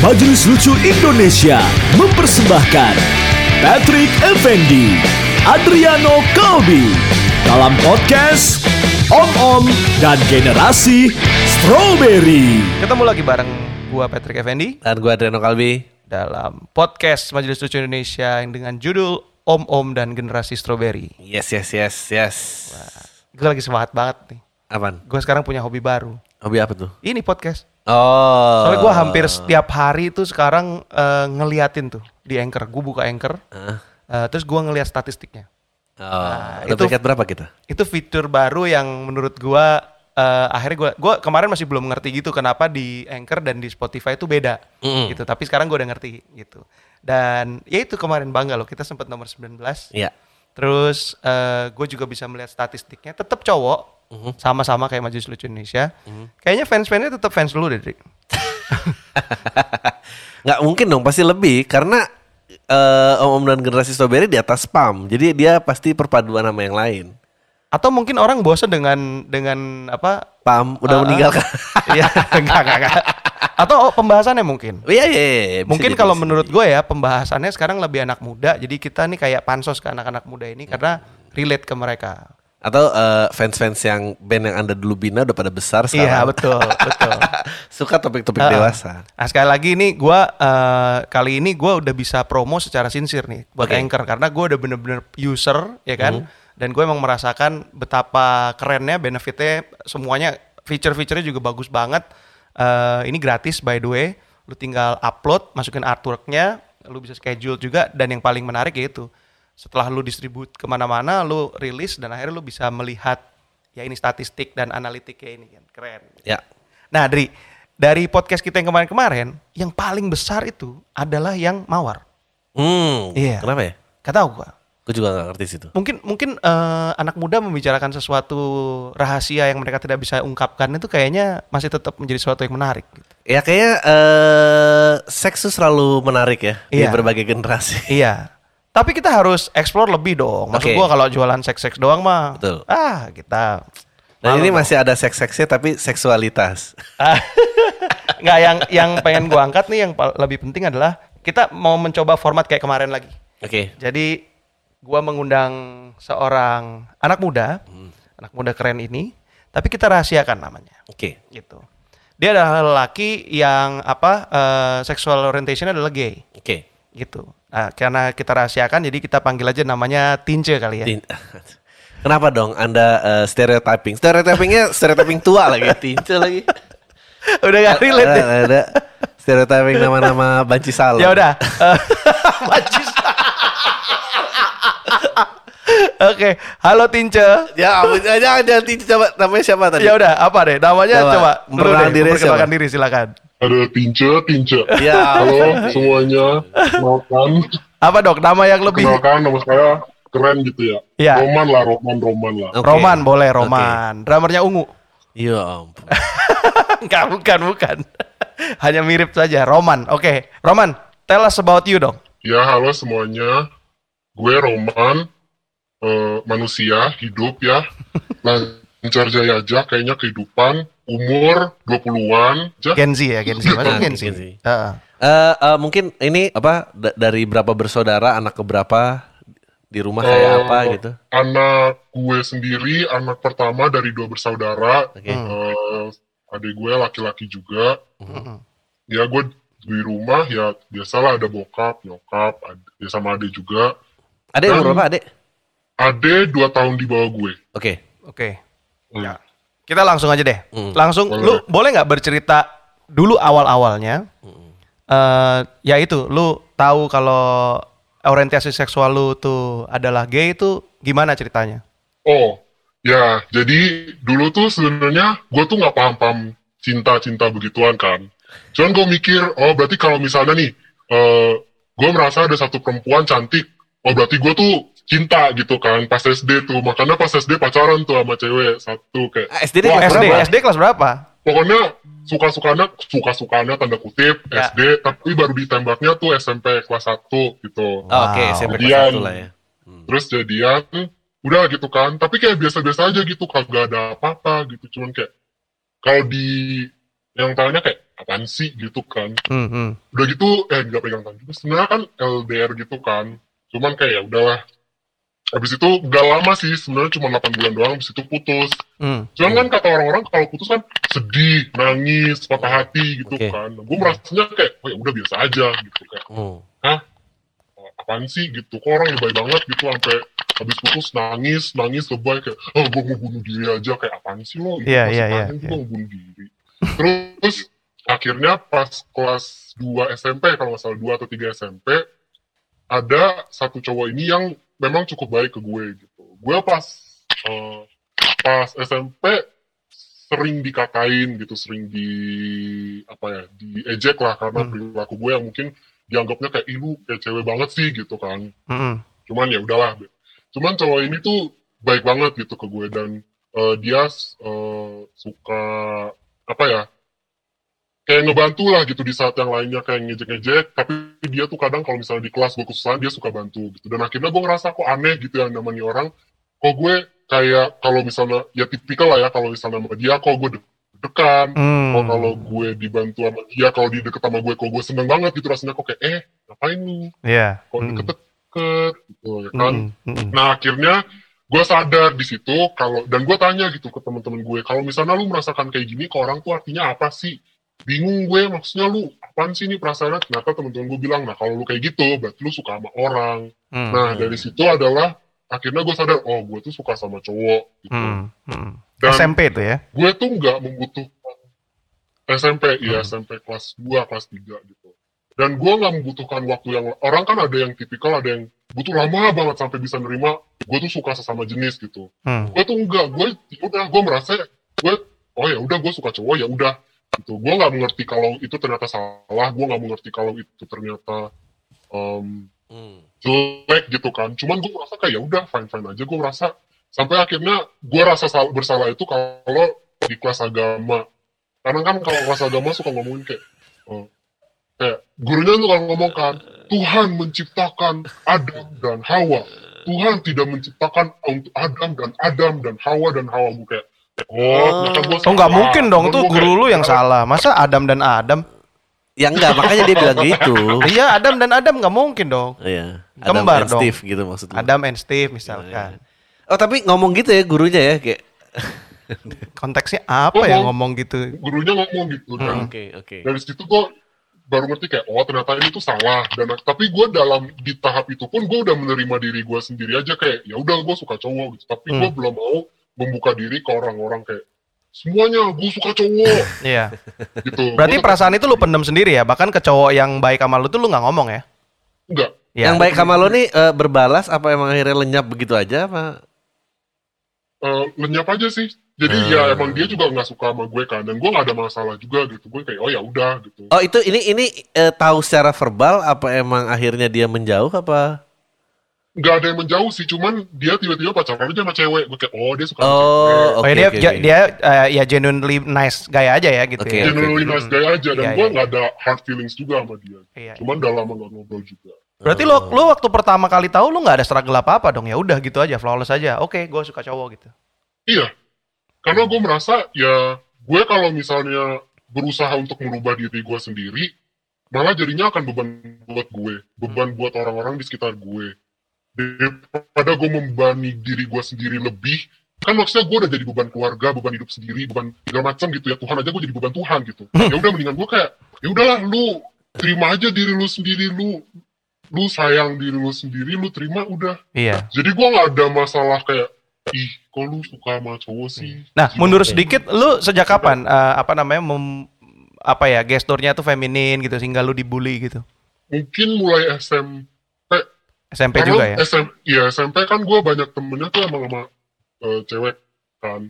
Majelis Lucu Indonesia mempersembahkan Patrick Effendi, Adriano Kalbi dalam podcast Om Om dan Generasi Strawberry. Ketemu lagi bareng gua Patrick Effendi Dan gue Adriano Kalbi. dalam podcast Majelis Lucu Indonesia yang dengan judul Om Om dan Generasi Strawberry. Yes, yes, yes, yes. Gue lagi semangat banget nih. Apaan? Gue sekarang punya hobi baru. Hobi apa tuh? Ini podcast. Oh. Soalnya gue hampir setiap hari tuh sekarang eh, ngeliatin tuh di Anchor. Gue buka Anchor, Ah. eh, terus gue ngeliat statistiknya. Oh. Nah, itu- peringkat berapa kita? Itu fitur baru yang menurut gue eh, akhirnya gue gua kemarin masih belum ngerti gitu kenapa di Anchor dan di Spotify itu beda Mm-mm. gitu. Tapi sekarang gue udah ngerti gitu. Dan ya itu kemarin bangga loh kita sempat nomor 19. Iya. Terus gue juga bisa melihat statistiknya tetap cowok Mhm. sama-sama kayak Majelis Lucu Indonesia. Kayaknya fans-fansnya tetap fans dulu deh. Nggak mungkin dong, pasti lebih karena eh, Om Om dan generasi strawberry di atas spam. Jadi dia pasti perpaduan sama yang lain. Atau mungkin orang bosan dengan dengan apa? Pam udah Ah, meninggalkan. Iya, enggak, enggak, enggak. Atau pembahasannya mungkin. Iya, iya, iya. Bisa Mungkin kalau menurut gue ya pembahasannya sekarang lebih anak muda. Jadi kita nih kayak pansos ke anak-anak muda ini karena relate ke mereka. Atau eh, fans-fans yang band yang anda dulu bina udah pada besar Iya sekarang. betul betul. Suka topik-topik Ah. dewasa. Nah sekali lagi nih gue kali ini gue udah bisa promo secara sincere nih buat Oke. Anchor karena gue udah bener-bener user ya kan. Dan gue emang merasakan betapa kerennya benefitnya semuanya feature-featurenya juga bagus banget. Eh, ini gratis by the way. Lu tinggal upload, masukin artworknya, lu bisa schedule juga. Dan yang paling menarik yaitu setelah lu distribute ke mana-mana, lu rilis dan akhirnya lu bisa melihat ya ini statistik dan analitiknya ini kan keren. Ya. Nah, dari dari podcast kita yang kemarin-kemarin, yang paling besar itu adalah yang mawar. Hmm. Iya. Kenapa ya? Gak tahu gua. Gue juga gak ngerti situ. Mungkin mungkin eh, anak muda membicarakan sesuatu rahasia yang mereka tidak bisa ungkapkan itu kayaknya masih tetap menjadi sesuatu yang menarik. gitu. Ya kayaknya eh seks tuh selalu menarik ya di Iya. berbagai generasi. Iya. Tapi kita harus explore lebih dong. Maksud Oke. gua kalau jualan seks-seks doang mah. Betul. Ah, kita Dan malu ini dong. masih ada seks-seksnya tapi seksualitas. Nggak yang yang pengen gua angkat nih yang lebih penting adalah kita mau mencoba format kayak kemarin lagi. Oke. Jadi gua mengundang seorang anak muda, Hmm. anak muda keren ini, tapi kita rahasiakan namanya, Oke. gitu. Dia adalah lelaki yang apa eh, sexual orientation adalah gay, Oke. gitu. Nah, karena kita rahasiakan, jadi kita panggil aja namanya Tince kali ya. Tin- Kenapa dong Anda eh, stereotyping? Stereotypingnya stereotyping tua lagi, tince lagi. Udah gak relate. Ada, ada stereotyping nama-nama banci salon. Ya udah. Majis. Oke, halo Tince. Ya, ampun, jangan jangan tince coba namanya siapa tadi? Ya udah, apa deh? Namanya Coba, coba, dulu memperkenalkan deh, diri diri silakan. Ada Tince, Tince. Ya. Halo semuanya, kenalkan. Apa dok? Nama yang lebih Kenalkan nama saya keren gitu ya. Iya. Roman lah, Roman, Roman lah. Oke. Roman boleh Roman. Drummernya ungu. Ya ampun. Enggak, bukan, bukan. Hanya mirip saja. Roman. Oke, Roman, tell us about you dong. Ya, halo semuanya. Gue Roman, eh, manusia, hidup ya. Lancar jaya aja, kayaknya kehidupan. Umur 20-an aja. Gen Z ya, Gen Z. Masuk Gen Z. Gen Z. Heeh. Eh, eh, mungkin ini apa da- dari berapa bersaudara, anak keberapa di rumah kayak Eh, apa gitu? Anak gue sendiri, anak pertama dari dua bersaudara. Oke. Eh, adik gue laki-laki juga. Mm-mm. ya gue di rumah ya biasalah ada bokap nyokap ad- ya sama ade juga Adek umur berapa, Adek? ade dua tahun di bawah gue Oke. Oke. Hmm. Ya. Kita langsung aja deh. Hmm. Langsung, Boleh. lu boleh nggak bercerita dulu awal-awalnya? Eh, ya itu, lu tahu kalau orientasi seksual lu tuh adalah gay itu gimana ceritanya? oh ya jadi dulu tuh sebenarnya gue tuh nggak paham paham cinta cinta begituan kan cuman gue mikir oh berarti kalau misalnya nih eh gue merasa ada satu perempuan cantik oh berarti gue tuh cinta gitu kan pas SD tuh makanya pas SD pacaran tuh sama cewek satu kayak Ah, SD Wah, kelas SD, berapa? SD kelas berapa? pokoknya suka-sukanya suka-sukanya tanda kutip Ya. SD tapi baru ditembaknya tuh SMP kelas 1 gitu. Oh, Oke, Wow. SMP kelas Kemudian- satu lah ya. Hmm. Terus jadian udah gitu kan. Tapi kayak biasa-biasa aja gitu kagak ada apa-apa gitu cuman kayak kalau di yang tanya kayak apaan sih gitu kan Hmm, hmm. udah gitu eh nggak pegang tangan juga sebenarnya kan LDR gitu kan cuman kayak ya udahlah habis itu nggak lama sih sebenarnya cuma 8 bulan doang habis itu putus Hmm. cuman kan kata orang-orang kalau putus kan sedih nangis patah hati gitu Oke. kan gue merasanya kayak oh ya udah biasa aja gitu kayak. "Oh, apaan sih gitu kok orang lebay banget gitu sampai habis putus nangis nangis lebay kayak oh gue mau bunuh diri aja kayak apaan sih lo Iya, Masih iya, iya, gue iya. mau bunuh diri terus akhirnya pas kelas 2 SMP kalau nggak salah 2 atau 3 SMP ada satu cowok ini yang memang cukup baik ke gue gitu gue pas eh, pas SMP sering dikatain gitu sering di apa ya diejek lah karena Hmm. perilaku gue yang mungkin dianggapnya kayak "Ih, lu kayak cewek banget sih gitu kan Hmm. cuman ya udahlah cuman cowok ini tuh baik banget gitu ke gue dan eh, dia eh, suka apa ya kayak ngebantu lah gitu di saat yang lainnya kayak ngejek-ngejek tapi dia tuh kadang kalau misalnya di kelas gue kesusahan dia suka bantu gitu dan akhirnya gue ngerasa kok aneh gitu yang namanya orang kok gue kayak kalau misalnya ya tipikal lah ya kalau misalnya sama dia kok gue dekan Hmm. kok kalau gue dibantu sama dia kalau dia deket sama gue kok gue seneng banget gitu rasanya kok kayak eh ngapain lu Iya. kok Hmm. deket-deket gitu ya kan Hmm. Hmm. Nah akhirnya gue sadar di situ kalau dan gue tanya gitu ke teman-teman gue kalau misalnya lu merasakan kayak gini ke orang tuh artinya apa sih? Bingung gue maksudnya lu apaan sih ini perasaannya? Ternyata teman-teman gue bilang nah kalau lu kayak gitu berarti lu suka sama orang. Hmm. Nah dari situ adalah akhirnya gue sadar oh gue tuh suka sama cowok gitu. Hmm. Hmm. Dan SMP itu ya. gue tuh nggak membutuhkan SMP ya Hmm. SMP kelas 2 kelas 3 gitu dan gue nggak membutuhkan waktu yang orang kan ada yang tipikal ada yang butuh lama banget sampai bisa nerima gue tuh suka sesama jenis gitu Hmm. gue tuh enggak gue udah gue merasa gue oh ya udah gue suka cowok ya udah gitu. Gue nggak mengerti kalau itu ternyata salah gue nggak mengerti kalau itu ternyata em, Hmm. jelek gitu kan. Cuman gue merasa kayak ya udah fine fine aja. Gue merasa sampai akhirnya gue rasa sal- bersalah itu kalau di kelas agama. Karena kan kalau kelas agama suka ngomongin kayak oh, kayak gurunya tuh kalau ngomong kan Tuhan menciptakan Adam dan Hawa. Tuhan tidak menciptakan untuk Adam dan Adam dan Hawa dan Hawa gue kayak oh, gua Oh nggak mungkin dong tuh guru lu yang salah. Masa Adam dan Adam? Ya enggak, makanya dia bilang gitu. Iya Adam dan Adam nggak mungkin dong. Iya. Adam Kembar and dong. Steve gitu maksudnya. Adam and Steve misalkan. Oh tapi ngomong gitu ya gurunya ya kayak. Konteksnya apa ya ngomong gitu? gurunya ngomong gitu dan Oke oke. dari situ gue baru ngerti kayak oh ternyata ini tuh salah dan tapi gue dalam di tahap itu pun gue udah menerima diri gue sendiri aja kayak ya udah gue suka cowok gitu tapi gue Hmm. belum mau membuka diri ke orang-orang kayak semuanya gue suka cowok Iya. gitu Berarti Gua perasaan itu lu pendem sendiri ya? Bahkan ke cowok yang baik sama lu tuh lu nggak ngomong ya? enggak Iya. Yang baik sama lo nih eh, berbalas apa emang akhirnya lenyap begitu aja apa? Eh, lenyap aja sih jadi Hmm. ya emang dia juga nggak suka sama gue kan dan gue nggak ada masalah juga gitu gue kayak oh ya udah gitu Oh itu ini ini eh, tahu secara verbal apa emang akhirnya dia menjauh apa? Nggak ada yang menjauh sih cuman dia tiba-tiba pacaran aja sama cewek gue kayak oh dia suka sama Oh, cewek Oh oke ya dia oke. dia eh, ya genuinely nice guy aja ya gitu Oke, ya. oke. genuinely nice guy aja dan Iya, gue iya. nggak ada hard feelings juga sama dia Iya. cuman udah lama nggak ngobrol juga Berarti lu lu waktu pertama kali tahu lu nggak ada struggle apa apa dong ya udah gitu aja flawless aja. Oke, gue suka cowok gitu. Iya, karena gue merasa ya gue kalau misalnya berusaha untuk merubah diri gue sendiri, malah jadinya akan beban buat gue, beban buat orang-orang di sekitar gue. Daripada gue membebani diri gue sendiri lebih, kan maksudnya gue udah jadi beban keluarga, beban hidup sendiri, beban segala macam gitu ya. Tuhan aja gue jadi beban Tuhan gitu. Ya udah mendingan gue kayak, ya udahlah lu terima aja diri lu sendiri, lu lu sayang diri lu sendiri, lu terima udah. Iya. Jadi gue nggak ada masalah kayak ih kok lu suka sama cowok sih Nah, Gimana mundur sedikit, lu sejak kapan eh, apa namanya mem, apa ya gesturnya tuh feminin gitu sehingga lu dibully gitu. mungkin mulai SMP SMP karena juga ya. SM, iya SMP kan gue banyak temennya tuh emang sama eh, cewek kan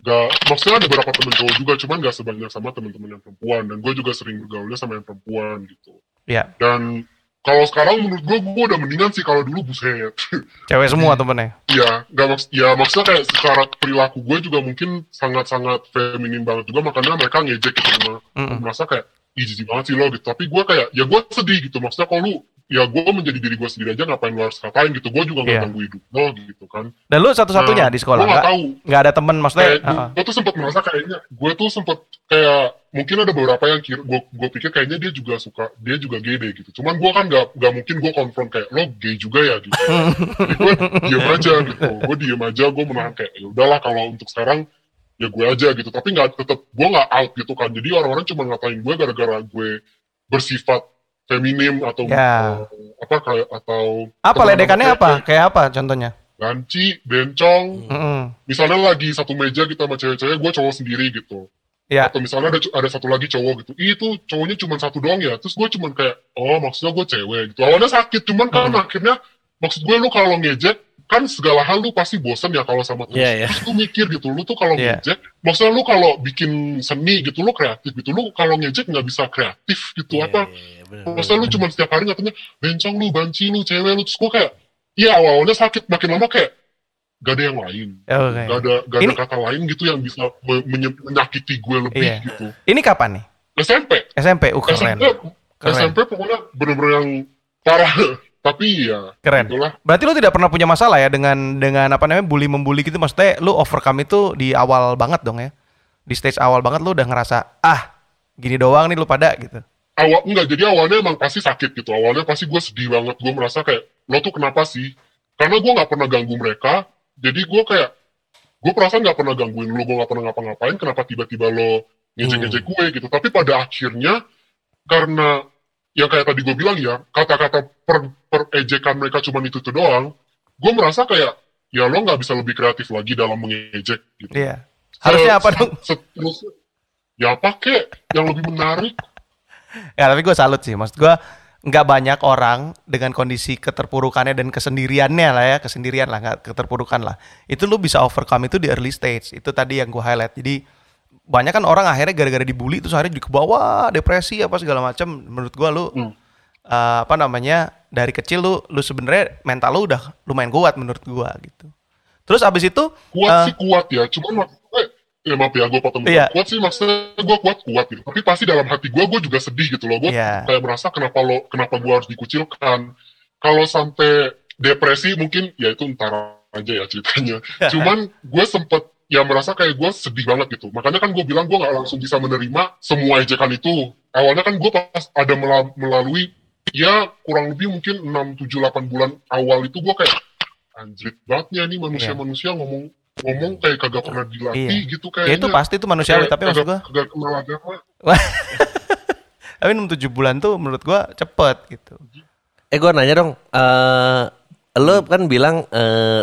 gak maksudnya ada beberapa temen cowok juga cuman gak sebanyak sama temen-temen yang perempuan dan gue juga sering bergaulnya sama yang perempuan gitu Iya. dan kalau sekarang menurut gue gue udah mendingan sih kalau dulu buset Cewek semua temennya. Iya, nggak maks ya maksudnya kayak secara perilaku gue juga mungkin sangat-sangat feminin banget juga makanya mereka ngejek gitu sama Mm-mm. merasa kayak ih jijik banget sih lo gitu tapi gue kayak ya gue sedih gitu maksudnya kalau lu ya gue menjadi diri gue sendiri aja ngapain lu harus katain gitu. Gue juga nggak Iya. ganggu hidup lo gitu kan. Dan lu satu-satunya Nah, di sekolah? nggak nggak tahu. nggak ada temen maksudnya. kayak Heeh. gue tuh sempet merasa kayaknya gue tuh sempet kayak mungkin ada beberapa yang kira gue gue pikir kayaknya dia juga suka dia juga gay deh gitu. Cuman gue kan nggak nggak mungkin gue konfront kayak lo gay juga ya? gitu. Jadi gue diem aja gitu. Gue diem aja gue menahan kayak ya udahlah kalau untuk sekarang ya gue aja gitu. Tapi nggak tetap gue nggak out gitu kan. Jadi orang-orang cuma ngatain gue gara-gara gue bersifat feminim atau Ya. eh, apa kayak atau Apa ledekannya apa? Kayak apa contohnya? ganci bencong Mm-mm. misalnya lagi satu meja kita sama cewek-cewek gue cowok sendiri gitu Ya. atau misalnya ada ada satu lagi cowok gitu Ih, itu cowoknya cuma satu doang ya terus gue cuman kayak oh maksudnya gue cewek gitu awalnya sakit cuman kan Hmm. akhirnya maksud gue lu kalau ngejek kan segala hal lu pasti bosan ya kalau sama terus Iya, iya. terus lu mikir gitu lu tuh kalau Iya. ngejek maksudnya lu kalau bikin seni gitu lu kreatif gitu lu kalau ngejek nggak bisa kreatif gitu apa Iya, bener, maksudnya lu cuma setiap hari katanya bencong lu banci lu cewek lu terus gue kayak iya awalnya sakit makin lama kayak gak ada yang lain Oke. gak ada gak ada Ini- kata lain gitu yang bisa menyakiti gue lebih Iya. gitu Ini kapan nih? SMP SMP. Uh, keren. SMP Keren. SMP pokoknya bener-bener yang parah tapi ya Keren. itulah. Berarti lu tidak pernah punya masalah ya dengan dengan apa namanya bully membuli gitu? Maksudnya lu overcome itu di awal banget dong ya. Di stage awal banget lu udah ngerasa ah gini doang nih lu pada gitu. awal enggak jadi awalnya emang pasti sakit gitu. Awalnya pasti gue sedih banget. Gue merasa kayak lo tuh kenapa sih? Karena gue nggak pernah ganggu mereka jadi gue kayak gue perasaan nggak pernah gangguin lo gue nggak pernah ngapa-ngapain kenapa tiba-tiba lo ngejek-ngejek gue gitu. Tapi pada akhirnya karena yang kayak tadi gue bilang ya kata-kata per, perejekan mereka cuma itu tuh doang gue merasa kayak ya lo nggak bisa lebih kreatif lagi dalam mengejek gitu Iya. Harusnya apa dong? seterusnya ya apa kek yang lebih menarik Ya tapi gue salut sih, maksud gue nggak banyak orang dengan kondisi keterpurukannya dan kesendiriannya lah ya, kesendirian lah, nggak keterpurukan lah. Itu lu bisa overcome itu di early stage. Itu tadi yang gue highlight. Jadi banyak kan orang akhirnya gara-gara dibully terus akhirnya ke bawah, depresi apa segala macam. Menurut gue lu Hmm. eh, apa namanya dari kecil lu lu sebenarnya mental lu udah lumayan kuat menurut gue gitu. Terus abis itu kuat eh, sih kuat ya cuman maksudnya ya maaf ya gue potong Iya. kuat sih maksudnya gue kuat kuat gitu tapi pasti dalam hati gue gue juga sedih gitu loh gue Iya. kayak merasa kenapa lo kenapa gue harus dikucilkan kalau sampai depresi mungkin ya itu ntar aja ya ceritanya cuman gue sempet ya merasa kayak gue sedih banget gitu. Makanya kan gue bilang gue nggak langsung bisa menerima semua ejekan itu. Awalnya kan gue pas ada mela- melalui ya kurang lebih mungkin 6, 7, 8 bulan awal itu gue kayak anjrit banget ya nih manusia-manusia ngomong ngomong kayak kagak pernah dilatih Iya. gitu ya kayaknya itu pasti itu manusiawi, Kayak tapi maksud gue kagak kenal agama tapi 6 7 bulan tuh menurut gue cepet gitu. Eh gue nanya dong, eh lo kan bilang eh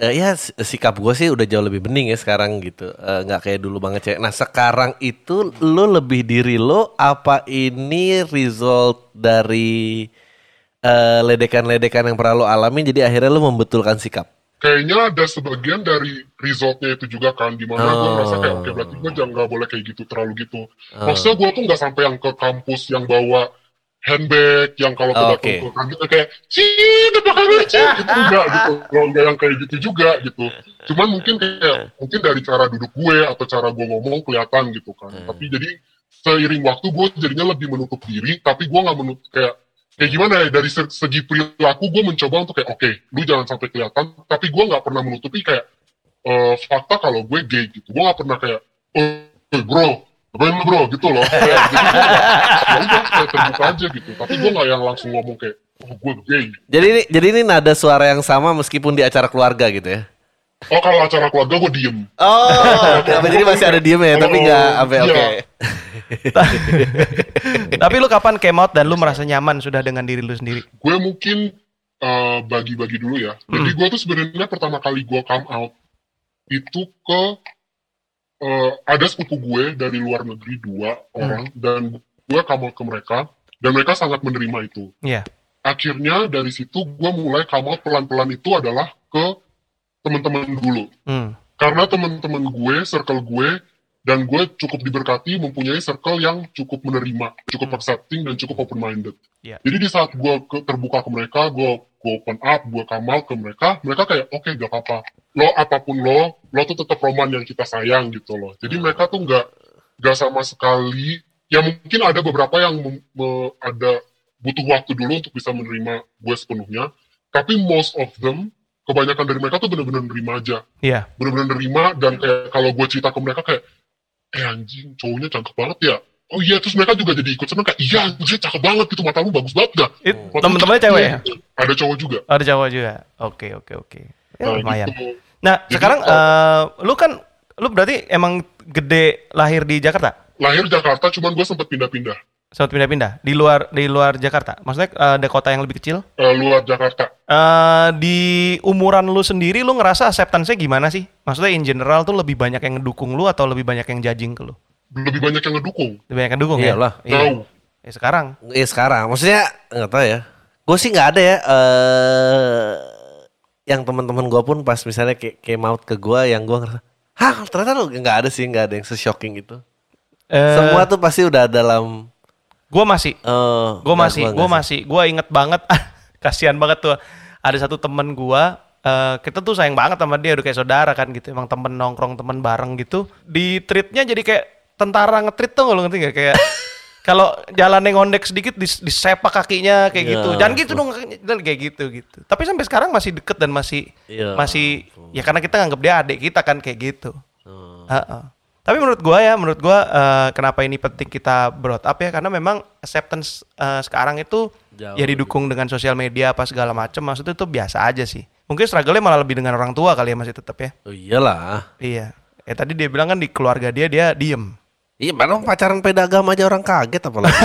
eh, ya sikap gue sih udah jauh lebih bening ya sekarang gitu, Eh, nggak kayak dulu banget cewek. Nah sekarang itu lo lebih diri lo apa ini result dari eh, ledekan-ledekan yang pernah lo alamin jadi akhirnya lo membetulkan sikap? kayaknya ada sebagian dari resultnya itu juga kan di mana gue Oh. merasa kayak oke berarti gue jangan nggak boleh kayak gitu terlalu gitu Oh. maksudnya gue tuh nggak sampai yang ke kampus yang bawa handbag yang kalau Oh, kita oke. ke kantin kayak cint apa kabar cint itu enggak gitu. Kalau enggak yang kayak gitu juga gitu. Cuman mungkin kayak mungkin dari cara duduk gue atau cara gue ngomong kelihatan gitu kan. Hmm. tapi jadi seiring waktu gue jadinya lebih menutup diri tapi gue nggak menutup kayak kayak gimana ya dari se- segi perilaku gue mencoba untuk kayak oke lu jangan sampai kelihatan. Tapi gue nggak pernah menutupi kayak eh, fakta kalau gue gay gitu. Gue nggak pernah kayak oh bro ngapain lu bro gitu loh Kayak, jadi gue ya kayak terbuka aja gitu tapi gue nggak yang langsung ngomong kayak oh gue gay Jadi ini jadi ini nada suara yang sama meskipun di acara keluarga gitu ya? oh kalau acara keluarga gue diem Oh, kenapa jadi masih ada diem ya, tapi Oh, nggak sampai iya. oke. Tapi lu kapan came out dan lu merasa nyaman sudah dengan diri lu sendiri? gue mungkin eh, bagi-bagi dulu ya. Jadi gue tuh sebenarnya pertama kali gue come out itu ke eh, ada sepupu gue dari luar negeri dua orang dan gue out ke mereka dan mereka sangat menerima itu. Iya. Akhirnya dari situ gue mulai out pelan-pelan itu adalah ke teman-teman dulu. Hmm. Karena teman-teman gue, circle gue, dan gue cukup diberkati mempunyai circle yang cukup menerima, cukup accepting dan cukup open minded. Iya. Jadi di saat gue ke- terbuka ke mereka, gue gue open up, gue out ke mereka, mereka kayak oke gak apa-apa. Lo apa pun lo, lo tuh tetap roman yang kita sayang gitu loh. Jadi mereka tuh nggak nggak sama sekali. Ya mungkin ada beberapa yang mem- me- ada butuh waktu dulu untuk bisa menerima gue sepenuhnya. Tapi most of them, kebanyakan dari mereka tuh bener-bener nerima aja Iya. bener-bener nerima dan kayak kalau gue cerita ke mereka kayak eh anjing cowoknya cakep banget ya oh iya terus mereka juga jadi ikut seneng kayak iya anjing cakep banget gitu mata lu bagus banget lu temen-temennya cewek ya? ada cowok juga Ada Jawa juga. Oke, oke, oke. Ya, Nah, lumayan. gitu. Nah, Jadi, sekarang eh, lu kan lu berarti emang gede lahir di Jakarta? lahir Jakarta cuman gue sempet pindah-pindah Sempat pindah-pindah di luar di luar Jakarta. Maksudnya eh, ada kota yang lebih kecil? Eh, luar Jakarta Eh di umuran lu sendiri lu ngerasa acceptance-nya gimana sih? Maksudnya in general tuh lebih banyak yang ngedukung lu atau lebih banyak yang judging ke lu? lebih banyak yang ngedukung Lebih banyak yang dukung Iyalah. ya? Iya. tahu Ya sekarang. Iya sekarang, maksudnya nggak tahu ya. Gue sih nggak ada ya. eh yang teman-teman gue pun pas misalnya kayak, kayak maut ke gue, yang gue ngerasa, hah ternyata lu nggak ada sih, nggak ada yang se-shocking itu. Eh, Semua tuh pasti udah dalam. gua masih eh gue masih gua gue masih gue inget banget kasihan banget tuh ada satu temen gue eh, kita tuh sayang banget sama dia udah kayak saudara kan gitu emang temen nongkrong temen bareng gitu di treatnya jadi kayak tentara ngetrit tuh lo ngerti gak kayak kalau jalannya ngondek sedikit dis- disepak kakinya kayak Ya, gitu jangan gitu dong kayak gitu gitu tapi sampai sekarang masih deket dan masih Ya masih ya karena kita nganggap dia adik kita kan kayak gitu Oh. Heeh. Tapi menurut gua ya, menurut gua eh, kenapa ini penting kita brought up ya karena memang acceptance eh, sekarang itu Jauh ya didukung dengan sosial media apa segala macam maksudnya itu biasa aja sih. Mungkin struggle-nya malah lebih dengan orang tua kali ya masih tetap ya. Oh, iyalah. Iya. Eh tadi dia bilang kan di keluarga dia dia diem. Iya, mana pacaran pedagam aja orang kaget apalagi.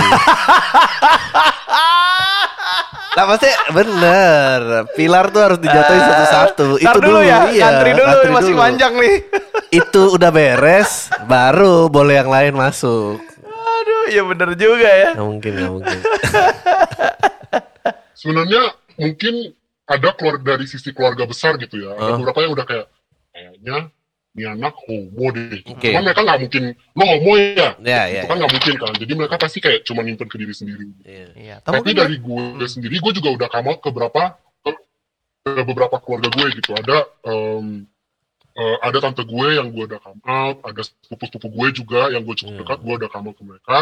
Lah pasti bener. Pilar tuh harus dijatuhin satu-satu. Ntar dulu, ya, iya, ngantri dulu ngantri masih dulu. panjang nih. Itu udah beres, baru boleh yang lain masuk. Aduh, ya bener juga ya. Nggak mungkin, nggak mungkin. sebenarnya mungkin ada keluar dari sisi keluarga besar gitu ya. Ada beberapa yang udah kayak kayaknya ini anak homo deh. Oke. Cuman mereka nggak mungkin lo homo ya. Ya, ya. itu kan nggak mungkin kan. Jadi mereka pasti kayak cuma nyimpen ke diri sendiri. Iya. Iya, Tapi mungkin dari gue sendiri, gue juga udah out ke beberapa ke, beberapa keluarga gue gitu. Ada em, eh, ada tante gue yang gue udah come out, ada sepupu-sepupu gue juga yang gue cukup Hmm. dekat, gue udah come out ke mereka.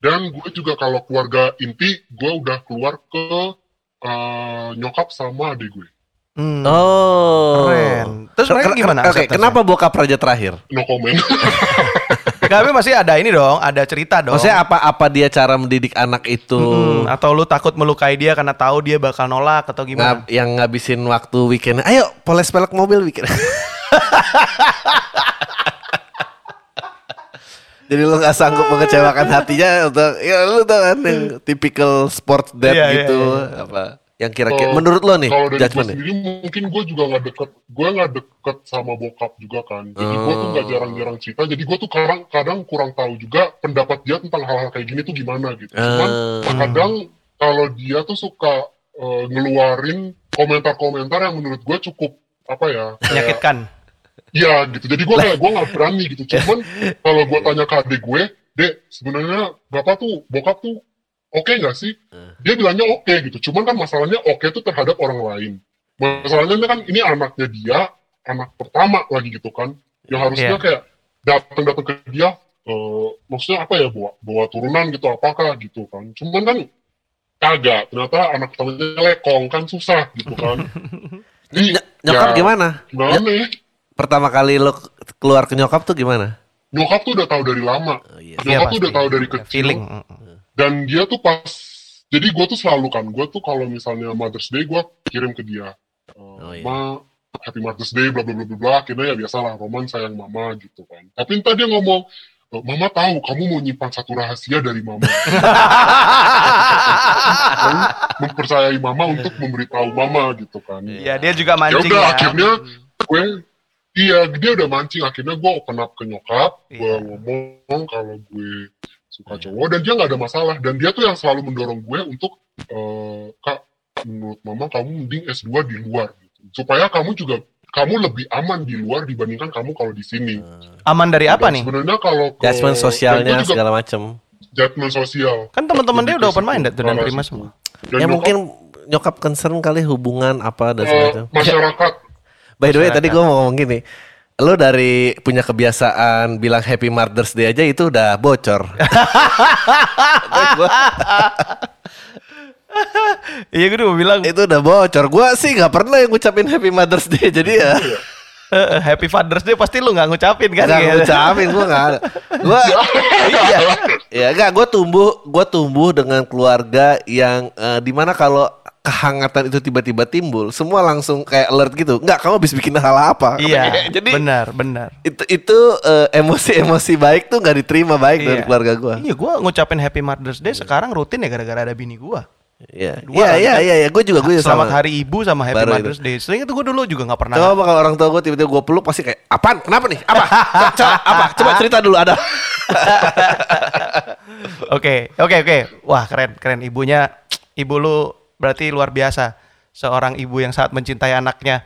Dan gue juga kalau keluarga inti, gue udah keluar ke eh, nyokap sama adik gue. Hmm. Oh. Keren. Terus mereka Ken- gimana Oke, acceptance-nya? kenapa bokap raja terakhir? No comment. Tapi masih ada ini dong, ada cerita dong. Maksudnya apa apa dia cara mendidik anak itu Hmm, atau lu takut melukai dia karena tahu dia bakal nolak atau gimana? ngab- yang ngabisin waktu weekend? Ayo poles pelek mobil weekend. Jadi lu gak sanggup mengecewakan hatinya untuk ya lu tau kan yang typical sports dad Iya, iya, gitu iya. apa yang kira-kira Kalau- menurut lo nih Kalau dari gue sendiri mungkin gue juga nggak deket, gue nggak deket sama bokap juga kan. Jadi gue tuh nggak Oh. jarang-jarang cerita. Jadi gue tuh kadang kadang kurang tahu juga pendapat dia tentang hal-hal kayak gini tuh gimana gitu. Cuman Ah. kadang kalau dia tuh suka eh, ngeluarin komentar-komentar yang menurut gue cukup apa ya? Menyakitkan. Iya gitu. Jadi gue kayak gue nggak berani gitu. Cuman kalau gue tanya ke adik gue, dek sebenarnya bapak tuh bokap tuh oke nggak sih? Dia bilangnya oke gitu. Cuman kan masalahnya oke tuh terhadap orang lain. Masalahnya kan ini anaknya dia, anak pertama lagi gitu kan. Yang harusnya Iya. kayak datang-datang ke dia, eh, maksudnya apa ya bawa bawa turunan gitu apakah gitu kan. Cuman kan kagak. Ternyata anak pertamanya lekong kan susah gitu kan. Jadi, Ny- nyokap ya, gimana? Gimana ya? Pertama kali lo keluar ke nyokap tuh gimana? nyokap tuh udah tahu dari lama. Oh, iya. Nyokap Iya, tuh udah tahu dari kecil. Feeling. Dan dia tuh pas, jadi gue tuh selalu kan, gue tuh kalau misalnya Mother's Day gue kirim ke dia, Oh, iya. Ma, Happy Mother's Day, bla bla bla bla bla. Akhirnya ya biasalah, Roman sayang mama gitu kan. Tapi entah dia ngomong, "E, Mama tahu kamu mau nyimpan satu rahasia dari mama. kamu mempercayai mama untuk memberitahu mama gitu kan. Ya dia juga ya mancing udah ya. akhirnya gue iya dia udah mancing akhirnya gue open up ke nyokap gue Iya. ngomong kalau gue suka cowok dan dia nggak ada masalah dan dia tuh yang selalu mendorong gue untuk eh, kak menurut mama kamu mending S2 di luar gitu. supaya kamu juga kamu lebih aman di luar dibandingkan kamu kalau di sini. Aman dari apa Dan nih? Sebenarnya kalau ke- Judgment sosialnya juga segala macem. judgment sosial. Kan teman-teman dia udah open minded tuh dan terima semua. Dan ya nyokap, mungkin nyokap concern kali hubungan apa dan eh, segala macam. masyarakat By the way Masyarakat. tadi gue mau ngomong gini. Lo dari punya kebiasaan bilang Happy Mother's Day aja itu udah bocor. Iya gue udah mau bilang. itu udah bocor. Gue sih nggak pernah yang ngucapin Happy Mother's Day jadi ya. Happy Father's Day pasti lu nggak ngucapin kan? Gak gitu. ngucapin gue gak ada. Gue iya. Ya gak gue tumbuh gue tumbuh dengan keluarga yang eh, di mana kalau kehangatan itu tiba-tiba timbul, semua langsung kayak alert gitu. Enggak, kamu habis bikin hal apa? Iya, Jadi benar, benar. itu itu eh, emosi-emosi baik tuh nggak diterima baik dari Iya. keluarga gue. Iya, gua ngucapin Happy Mother's Day sekarang rutin ya gara-gara ada bini gua. Iya, Dua iya, kan, iya, kan? iya, iya. Gue juga gue Selamat sama. Hari Ibu sama Happy Baru Mother's Day. Sering itu gua dulu juga nggak pernah. Coba kalau orang tua gue tiba-tiba gue peluk pasti kayak apaan? Kenapa nih? Apa? Coba, apa? Coba cerita dulu ada. Oke, oke, oke. Wah, keren, keren. Ibunya, ibu lu berarti luar biasa. Seorang ibu yang sangat mencintai anaknya.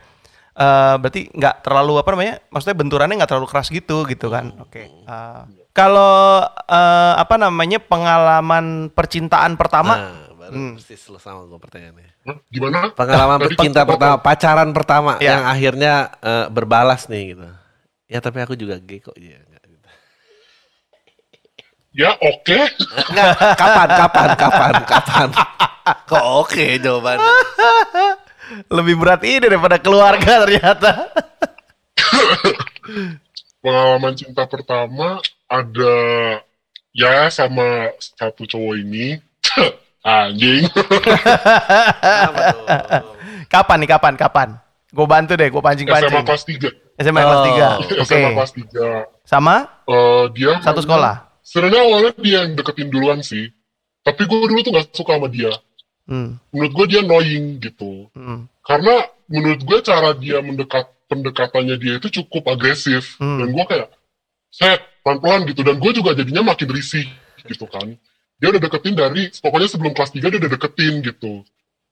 Eh berarti nggak terlalu apa namanya? Maksudnya benturannya nggak terlalu keras gitu, gitu kan? Oke. Eh, kalau eh, apa namanya pengalaman percintaan pertama? Nah, baru persis lu sama gue pertanyaannya. Gimana? Pengalaman Tadi cinta apa? pertama, pacaran pertama Iya. yang akhirnya eh, berbalas nih gitu. Ya tapi aku juga gay kok. Iya, gitu. Ya oke. Enggak, kapan, kapan, kapan, kapan? Kok oke jawabannya? Lebih berat ini daripada keluarga ternyata. Pengalaman cinta pertama ada ya sama satu cowok ini. Anjing. Kapan nih? Kapan? Kapan? Gue bantu deh, gue SMA pancing-pancing. kelas 3. SMA kelas Oh. 3. Oke. SMA kelas 3. Sama Eh, dia satu sekolah. Sebenarnya awalnya dia yang deketin duluan sih. Tapi gue dulu tuh gak suka sama dia. Hmm. Menurut gue dia annoying gitu. Hmm. Karena menurut gue cara dia mendekat pendekatannya dia itu cukup agresif. Hmm. Dan gue kayak, set, pelan-pelan gitu. Dan gue juga jadinya makin risih gitu kan. Dia udah deketin dari, pokoknya sebelum kelas 3 dia udah deketin gitu.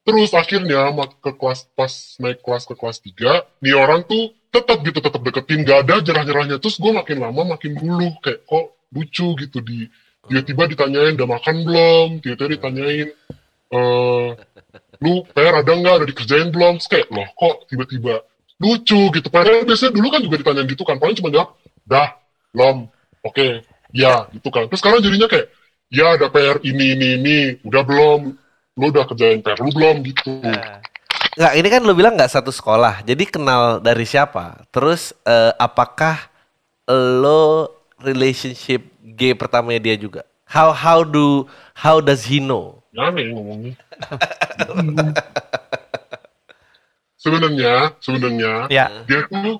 Terus akhirnya ke kelas pas naik kelas ke kelas 3, nih orang tuh tetap gitu tetap deketin, gak ada jerah-jerahnya. Terus gue makin lama makin dulu kayak kok lucu gitu di tiba-tiba ditanyain udah makan belum, tiba-tiba ditanyain eh lu PR ada nggak, udah dikerjain belum? Terus kayak loh kok tiba-tiba lucu gitu. Padahal biasanya dulu kan juga ditanyain gitu kan, paling cuma jawab dah, belum, oke, ya gitu kan. Terus sekarang jadinya kayak ya ada PR ini ini ini, udah belum, lu udah kerjain PR lu belum gitu. Enggak, ini kan lu bilang nggak satu sekolah. Jadi kenal dari siapa? Terus eh, apakah lo relationship gay pertamanya dia juga? How how do how does he know? Aneh ngomongnya. sebenarnya, sebenarnya Ya. dia tuh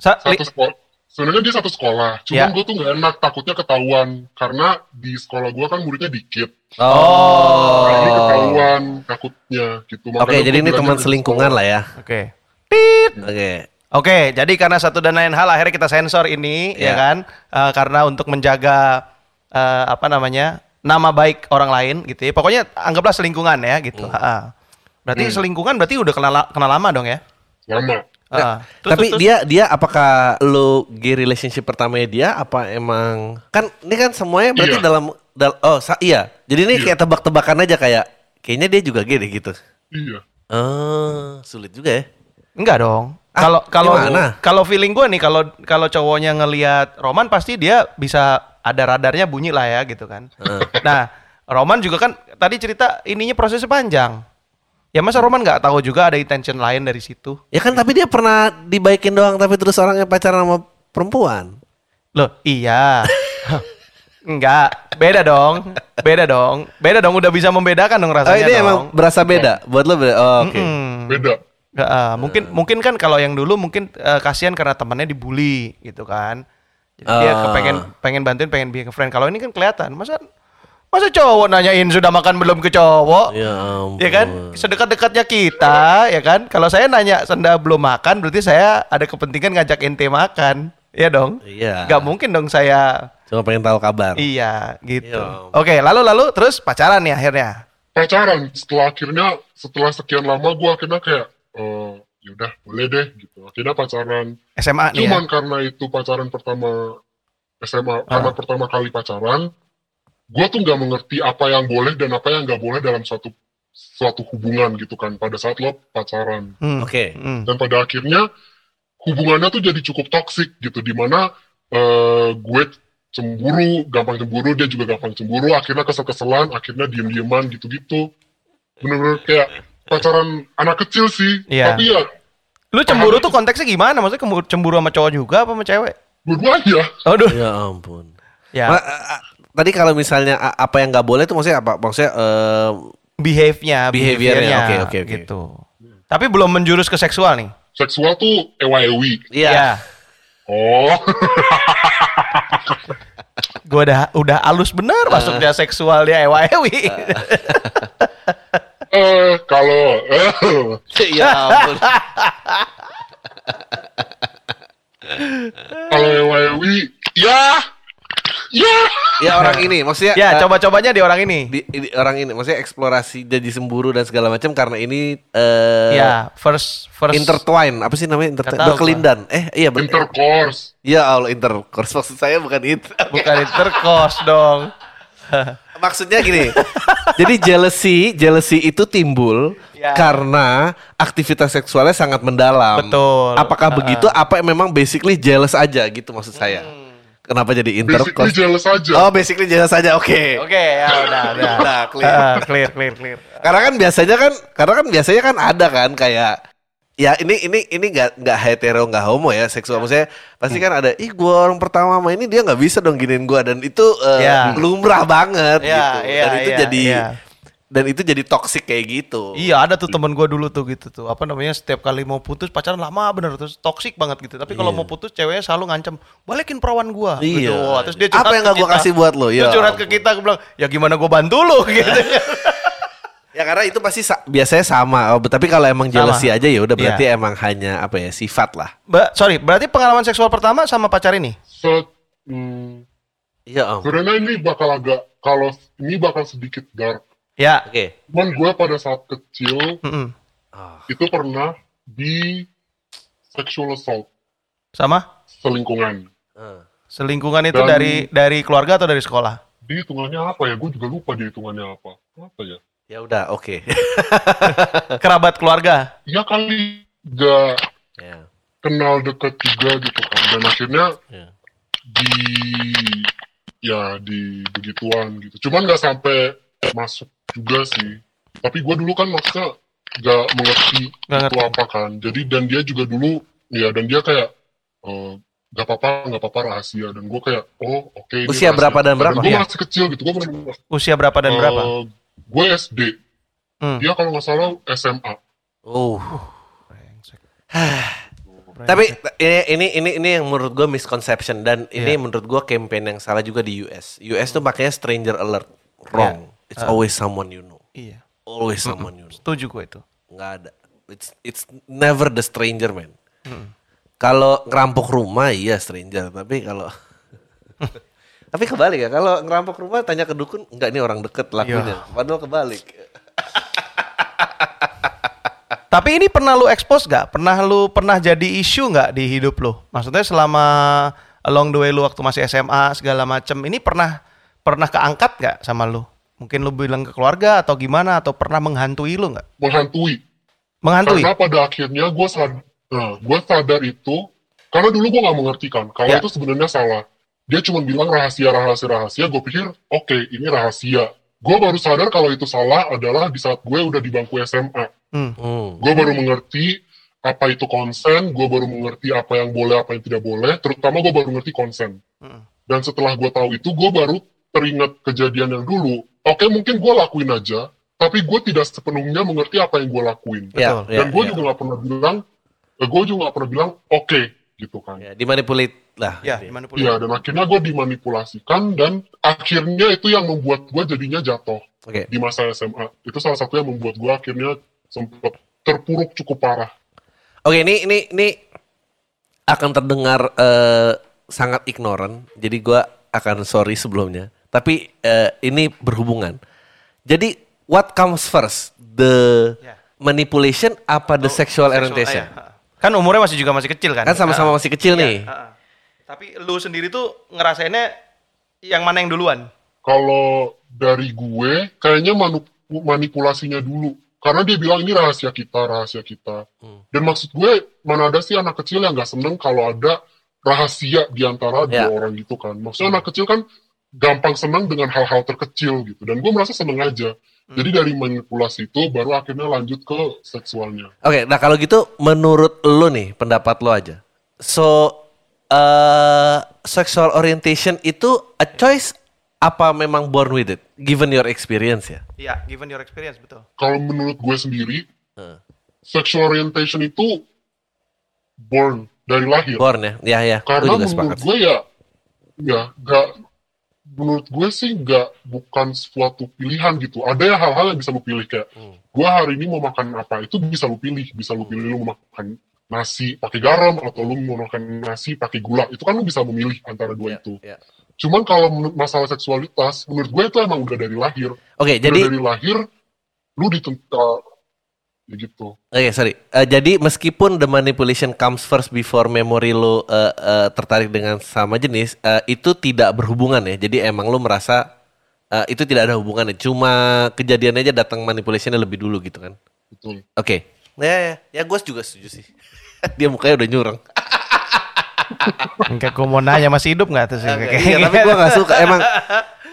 Sa- satu sekolah. Sebenarnya dia satu sekolah, cuman Ya. gue tuh nggak enak takutnya ketahuan karena di sekolah gue kan muridnya dikit. Oh. Nah, ini ketahuan takutnya gitu. Oke, jadi ini teman selingkungan lah ya. Oke. Oke. Oke, jadi karena satu dan lain hal akhirnya kita sensor ini Ya. ya kan Eh, karena untuk menjaga eh, apa namanya? nama baik orang lain gitu ya. Pokoknya anggaplah selingkungan ya gitu. Hmm. Ha-ha. Berarti selingkungan berarti udah kenal kenal lama dong ya? Lama. Ha. Terus- Tapi terus- dia dia apakah lo gay relationship pertamanya dia apa emang kan ini kan semuanya berarti Iya. dalam dal- oh sa- iya. Jadi ini Iya. kayak tebak-tebakan aja kayak kayaknya dia juga gay deh gitu. Iya. Oh, sulit juga ya. Enggak dong. Ah, Kalau kalau kalau feeling gue nih kalau kalau cowoknya ngelihat Roman pasti dia bisa ada radarnya bunyi lah ya gitu kan. nah, Roman juga kan tadi cerita ininya prosesnya panjang. Ya masa Roman nggak tahu juga ada intention lain dari situ? Ya kan tapi dia pernah dibaikin doang tapi terus orangnya pacaran sama perempuan. Loh, iya. Enggak, beda dong. Beda dong. Beda dong udah bisa membedakan dong Oh rasanya ini dong. emang berasa beda buat lo beda. Oh, oke. Mm-mm. Beda. Nggak, ah, mungkin mungkin kan kalau yang dulu mungkin eh, kasihan karena temannya dibully gitu kan. Jadi dia Ah. kepengen pengen bantuin, pengen being a friend. Kalau ini kan kelihatan, masa masa cowok nanyain sudah makan belum ke cowok? Ya ampun. Ya kan, sedekat-dekatnya kita, ya kan. Kalau saya nanya senda belum makan, berarti saya ada kepentingan ngajak ente makan, ya dong. Iya. Gak mungkin dong saya, Cuma pengen tahu kabar. iya gitu. Iya. Oke, lalu lalu terus pacaran nih akhirnya. Pacaran. Setelah akhirnya, setelah sekian lama gue akhirnya kayak, eh yaudah boleh deh gitu. Akhirnya pacaran. SMA nih ya. Cuman karena itu pacaran pertama SMA, karena pertama kali pacaran, gue tuh nggak mengerti apa yang boleh dan apa yang nggak boleh dalam suatu suatu hubungan gitu kan pada saat lo pacaran. Hmm. Oke. Hmm. Dan pada akhirnya hubungannya tuh jadi cukup toksik gitu, di mana eh gue cemburu, gampang cemburu, dia juga gampang cemburu, akhirnya kesel-keselan, akhirnya diem-dieman gitu-gitu. Bener-bener kayak pacaran anak kecil sih, Iya. tapi ya Lu cemburu tuh konteksnya gimana? Maksudnya cemburu sama cowok juga apa sama cewek? Dua-duanya. Aduh. Ya ampun. Ya, Ma- tadi kalau misalnya apa yang nggak boleh itu maksudnya apa? Maksudnya eh, behave-nya, Behavior-nya, behavior-nya, oke, oke, oke. gitu. Tapi belum menjurus ke seksual nih. Seksual tuh ewa-ewi. iya. Ya. Oh, Gue udah udah alus bener masuknya seksual dia ewa ewi. eh kalau eh ya ampun. kalau ewa-ewi, ya, ya. ya orang ini maksudnya ya, eh, coba-cobanya di orang ini. di, di- orang ini maksudnya eksplorasi jadi semburu dan segala macam karena ini eh ya, first first intertwine apa sih namanya intertwine berkelindan eh iya ber- Intercourse. ya Allah intercourse maksud saya bukan itu bukan intercourse dong. maksudnya gini jadi jealousy jealousy itu timbul Ya. karena aktivitas seksualnya sangat mendalam Betul. apakah Uh-uh. begitu apa memang basically jealous aja gitu maksud saya kenapa jadi Basically intercourse jealous aja. oh basically jealous aja oke Oke, ya udah, udah. Udah, clear. Ah, clear, clear, clear. Karena kan biasanya kan, karena kan biasanya kan ada kan kayak ya ini ini ini nggak nggak hetero nggak homo ya seksual maksudnya pasti kan ada ih gua orang pertama sama ini dia nggak bisa dong giniin gua dan itu eh, Ya. lumrah banget Ya, gitu iya, dan itu iya, jadi iya. Dan itu jadi toxic kayak gitu Iya ada tuh temen gue dulu tuh gitu tuh apa namanya setiap kali mau putus pacaran lama bener terus toksik banget gitu tapi kalau Iya. mau putus ceweknya selalu ngancem balikin perawan gua Iya. gitu. Wah, terus dia Apa curhat yang ke nggak gua kita. kasih buat lo? Terus Ya curhat ke kita gue bilang ya gimana gua bantu lu gitu ya karena itu pasti sa- biasanya sama oh, tapi kalau emang Sama. jealousy aja ya udah berarti Iya. emang hanya apa ya sifat lah Ba- sorry berarti pengalaman seksual pertama sama pacar ini Se hmm, iya om sebenarnya ini bakal agak kalau ini bakal sedikit dark. Ya oke Cuman gue pada saat kecil mm-mm. Ah, itu pernah di sexual assault sama selingkungan. ah. selingkungan itu Dan- dari dari keluarga atau dari sekolah Di hitungannya apa ya? Gue juga lupa di hitungannya apa. Apa ya? ya udah oke kerabat keluarga Ya kali gak ya kenal deket juga gitu kan. Dan akhirnya ya. di ya di begituan gitu. Cuman nggak sampai masuk juga sih. Tapi gue dulu kan maksudnya nggak mengerti Nggak itu ngerti. apa kan. Jadi dan dia juga dulu ya dan dia kayak eh, nggak apa-apa nggak apa-apa rahasia dan gue kayak oh oke ini Usia rahasia. berapa dan berapa? gue Iya. masih kecil gitu gue usia berapa dan berapa gue SD Hmm. dia kalau nggak salah SMA oh Tapi ini ini ini ini yang menurut gue misconception dan ini Iya. menurut gue campaign yang salah juga di US. US tuh pakainya stranger alert. Wrong. It's always someone you know. iya Always someone you know. setuju gue itu Nggak ada. It's it's never the stranger man. Kalau ngerampok rumah iya stranger, tapi kalau tapi kebalik ya. Kalau ngerampok rumah tanya ke dukun, enggak ini orang deket lakunya. Padahal kebalik. Tapi ini pernah lu expose gak? Pernah lu pernah jadi isu nggak di hidup lu? Maksudnya selama along the way lu waktu masih SMA segala macem, ini pernah pernah keangkat gak sama lu? Mungkin lu bilang ke keluarga atau gimana atau pernah menghantui lu nggak? menghantui Menghantui? karena pada akhirnya gue sadar nah, gue sadar itu karena dulu gue nggak mengerti kan kalau Ya. itu sebenarnya salah dia cuma bilang rahasia rahasia rahasia gue pikir oke ini rahasia gue baru sadar kalau itu salah adalah di saat gue udah di bangku SMA Hmm. Hmm. gue baru mengerti apa itu konsen gue baru mengerti apa yang boleh apa yang tidak boleh terutama gue baru mengerti konsen Hmm. dan setelah gue tahu itu gue baru teringat kejadian yang dulu oke mungkin gue lakuin aja tapi gue tidak sepenuhnya mengerti apa yang gue lakuin Ya, Betul. ya, dan gue ya. juga nggak pernah bilang eh, gue juga nggak pernah bilang oke gitu kan Ya, dimanipulate lah. Ya, dimanipulasi. Iya dan akhirnya gue dimanipulasikan dan akhirnya itu yang membuat gue jadinya jatuh Oke. di masa SMA itu salah satu yang membuat gue akhirnya sempat terpuruk cukup parah Oke, ini ini ini akan terdengar eh, sangat ignorant. Jadi gua akan sorry sebelumnya. Tapi eh, ini berhubungan. Jadi what comes first? The Ya. manipulation apa the sexual orientation? ah, ya. Kan umurnya masih juga masih kecil kan? Kan sama-sama masih kecil Iya, nih. ah. Tapi lu sendiri tuh ngerasainnya yang mana yang duluan? kalau dari gue kayaknya manipulasinya dulu karena dia bilang ini rahasia kita rahasia kita Hmm. dan maksud gue mana ada sih anak kecil yang nggak seneng kalau ada rahasia di antara Ya. dua orang gitu kan maksudnya anak kecil kan gampang senang dengan hal-hal terkecil gitu dan gue merasa seneng aja Jadi dari manipulasi itu baru akhirnya lanjut ke seksualnya. Oke, nah kalau gitu menurut lo nih pendapat lo aja. So uh, sexual orientation itu a choice apa memang born with it? Given your experience ya. Iya, given your experience betul. Kalau menurut gue sendiri, Hmm. sexual orientation itu born dari lahir. Born ya, ya ya. Gue Karena juga menurut sepakat. gue ya, ya gak, menurut gue sih nggak bukan suatu pilihan gitu. Ada ya hal-hal yang bisa lu pilih kayak, Hmm. gue hari ini mau makan apa itu bisa lu pilih, bisa lu pilih lu mau makan nasi pakai garam atau lu mau makan nasi pakai gula. Itu kan lu bisa memilih antara dua Ya, itu. ya. Cuman kalau masalah seksualitas, menurut gue itu emang udah dari lahir. Oke, Udah jadi dari lahir, lu ditentukan ya gitu. Oke, sorry. Eh, jadi meskipun the manipulation comes first before memory lo eh, eh, tertarik dengan sama jenis, eh, itu tidak berhubungan ya. Jadi emang lo merasa eh, itu tidak ada hubungannya. Cuma kejadiannya aja datang manipulationnya lebih dulu gitu kan. Betul. Oke. Ya, ya, ya gue juga setuju sih. Dia mukanya udah nyurang. Kayak gue mau nanya masih hidup nggak tuh sih? Iya, tapi gue gak suka. Emang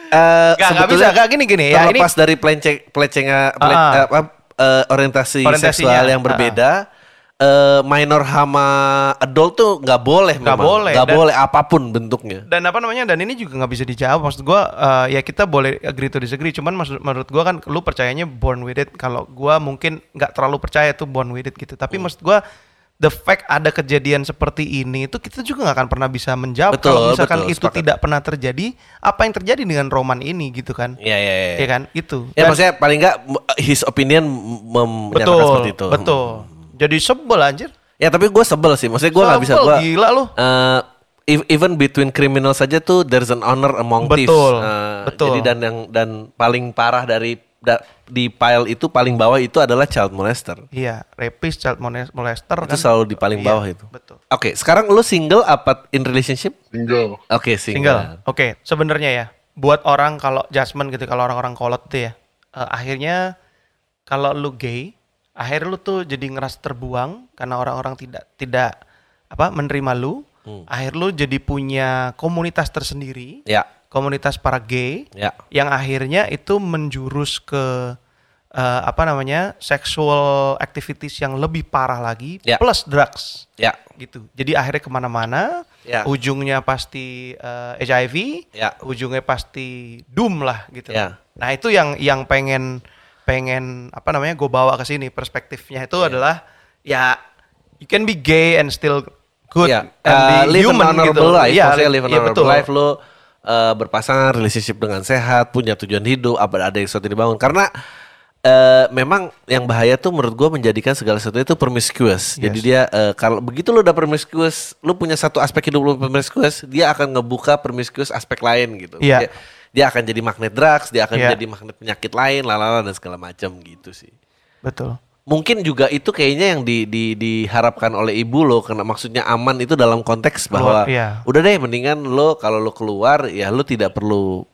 eh Nggak, nggak bisa, nggak gini gini ya. Ini dari peleceng pelecengnya pele- Ah. Eh, eh, orientasi seksual yang berbeda eh, minor sama adult tuh nggak boleh Nggak boleh, nggak boleh apa pun bentuknya. Dan apa namanya dan ini juga nggak bisa dijawab. Maksud gua eh, ya kita boleh agree to disagree. Cuman maksud menurut gua kan lu percayanya born with it. Kalau gua mungkin nggak terlalu percaya tuh born with it gitu. Tapi Hmm. maksud gua the fact ada kejadian seperti ini itu kita juga nggak akan pernah bisa menjawab Betul, kalau misalkan betul, itu sepakat. tidak pernah terjadi apa yang terjadi dengan roman ini gitu kan Iya iya iya. ya kan itu Ya Dan- maksudnya paling nggak his opinion m- menyatakan betul seperti itu. betul jadi sebel anjir Ya tapi gue sebel sih. Maksudnya gue nggak bisa gue. gila lu. even between criminal saja tuh there's an honor among thieves. Betul, Eh, betul. Jadi dan yang dan paling parah dari da- di pile itu paling bawah itu adalah child molester. iya rapist child moles- molester Itu kan. selalu di paling Iya, bawah itu. betul Oke, sekarang lu single apa in relationship? Tinggal. Oke, single. Single. Oke, sebenarnya ya, buat orang kalau judgement gitu, kalau orang-orang kolot tuh ya, eh, akhirnya kalau lu gay, akhirnya lu tuh jadi ngerasa terbuang karena orang-orang tidak tidak apa menerima lu. Hmm. Akhir lu jadi punya komunitas tersendiri, Ya, komunitas para gay, ya. yang akhirnya itu menjurus ke eh, apa namanya sexual activities yang lebih parah lagi, Ya. plus drugs Ya. gitu. Jadi akhirnya ke mana-mana, Ya. ujungnya pasti eh, HIV, Ya. ujungnya pasti doom lah gitu. Ya. Nah itu yang yang pengen pengen apa namanya gue bawa ke sini perspektifnya itu Ya. adalah ya you can be gay and still good Ya, and eh, be live human an honorable gitu. life, Iya, live an iya, honorable betul. life lo eh, berpasangan, relationship dengan sehat, punya tujuan hidup, apa ada yang sesuatu yang dibangun. Karena eh, memang yang bahaya tuh menurut gue menjadikan segala sesuatu itu promiscuous. Jadi Yes. dia eh, kalau begitu lo udah promiscuous, lo punya satu aspek hidup lo promiscuous, dia akan ngebuka promiscuous aspek lain gitu. Iya. Dia, dia akan jadi magnet drugs, dia akan Iya. jadi magnet penyakit lain, lalala dan segala macam gitu sih. Betul. Mungkin juga itu kayaknya yang di, di, diharapkan oleh ibu lo karena maksudnya aman itu dalam konteks bahwa Keluar, iya. udah deh mendingan lo kalau lo keluar ya lo tidak perlu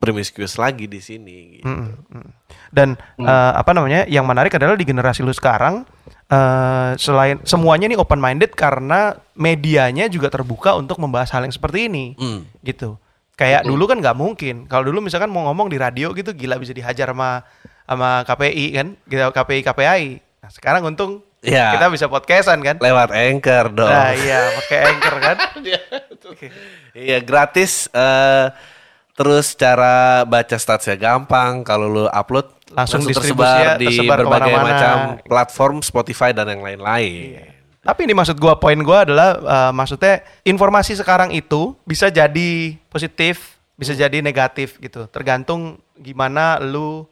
promiscuous lagi di sini gitu. Mm, mm. Dan eh, apa namanya? Yang menarik adalah di generasi lu sekarang eh, selain semuanya nih open minded karena medianya juga terbuka untuk membahas hal yang seperti ini. Hmm. Gitu. Kayak dulu kan nggak mungkin. Kalau dulu misalkan mau ngomong di radio gitu gila bisa dihajar sama sama KPI kan, gitu KPI KPI. Nah, sekarang untung Iya. kita bisa podcastan kan. Lewat anchor dong. Nah, iya, pakai anchor kan. Iya gratis. eh terus cara baca statsnya gampang. Kalau lo upload Langsung tersebar distribusinya di tersebar berbagai ke mana-mana. macam platform Spotify dan yang lain-lain. Tapi ini maksud gua poin gua adalah eh, maksudnya informasi sekarang itu bisa jadi positif, bisa jadi negatif gitu. Tergantung gimana lu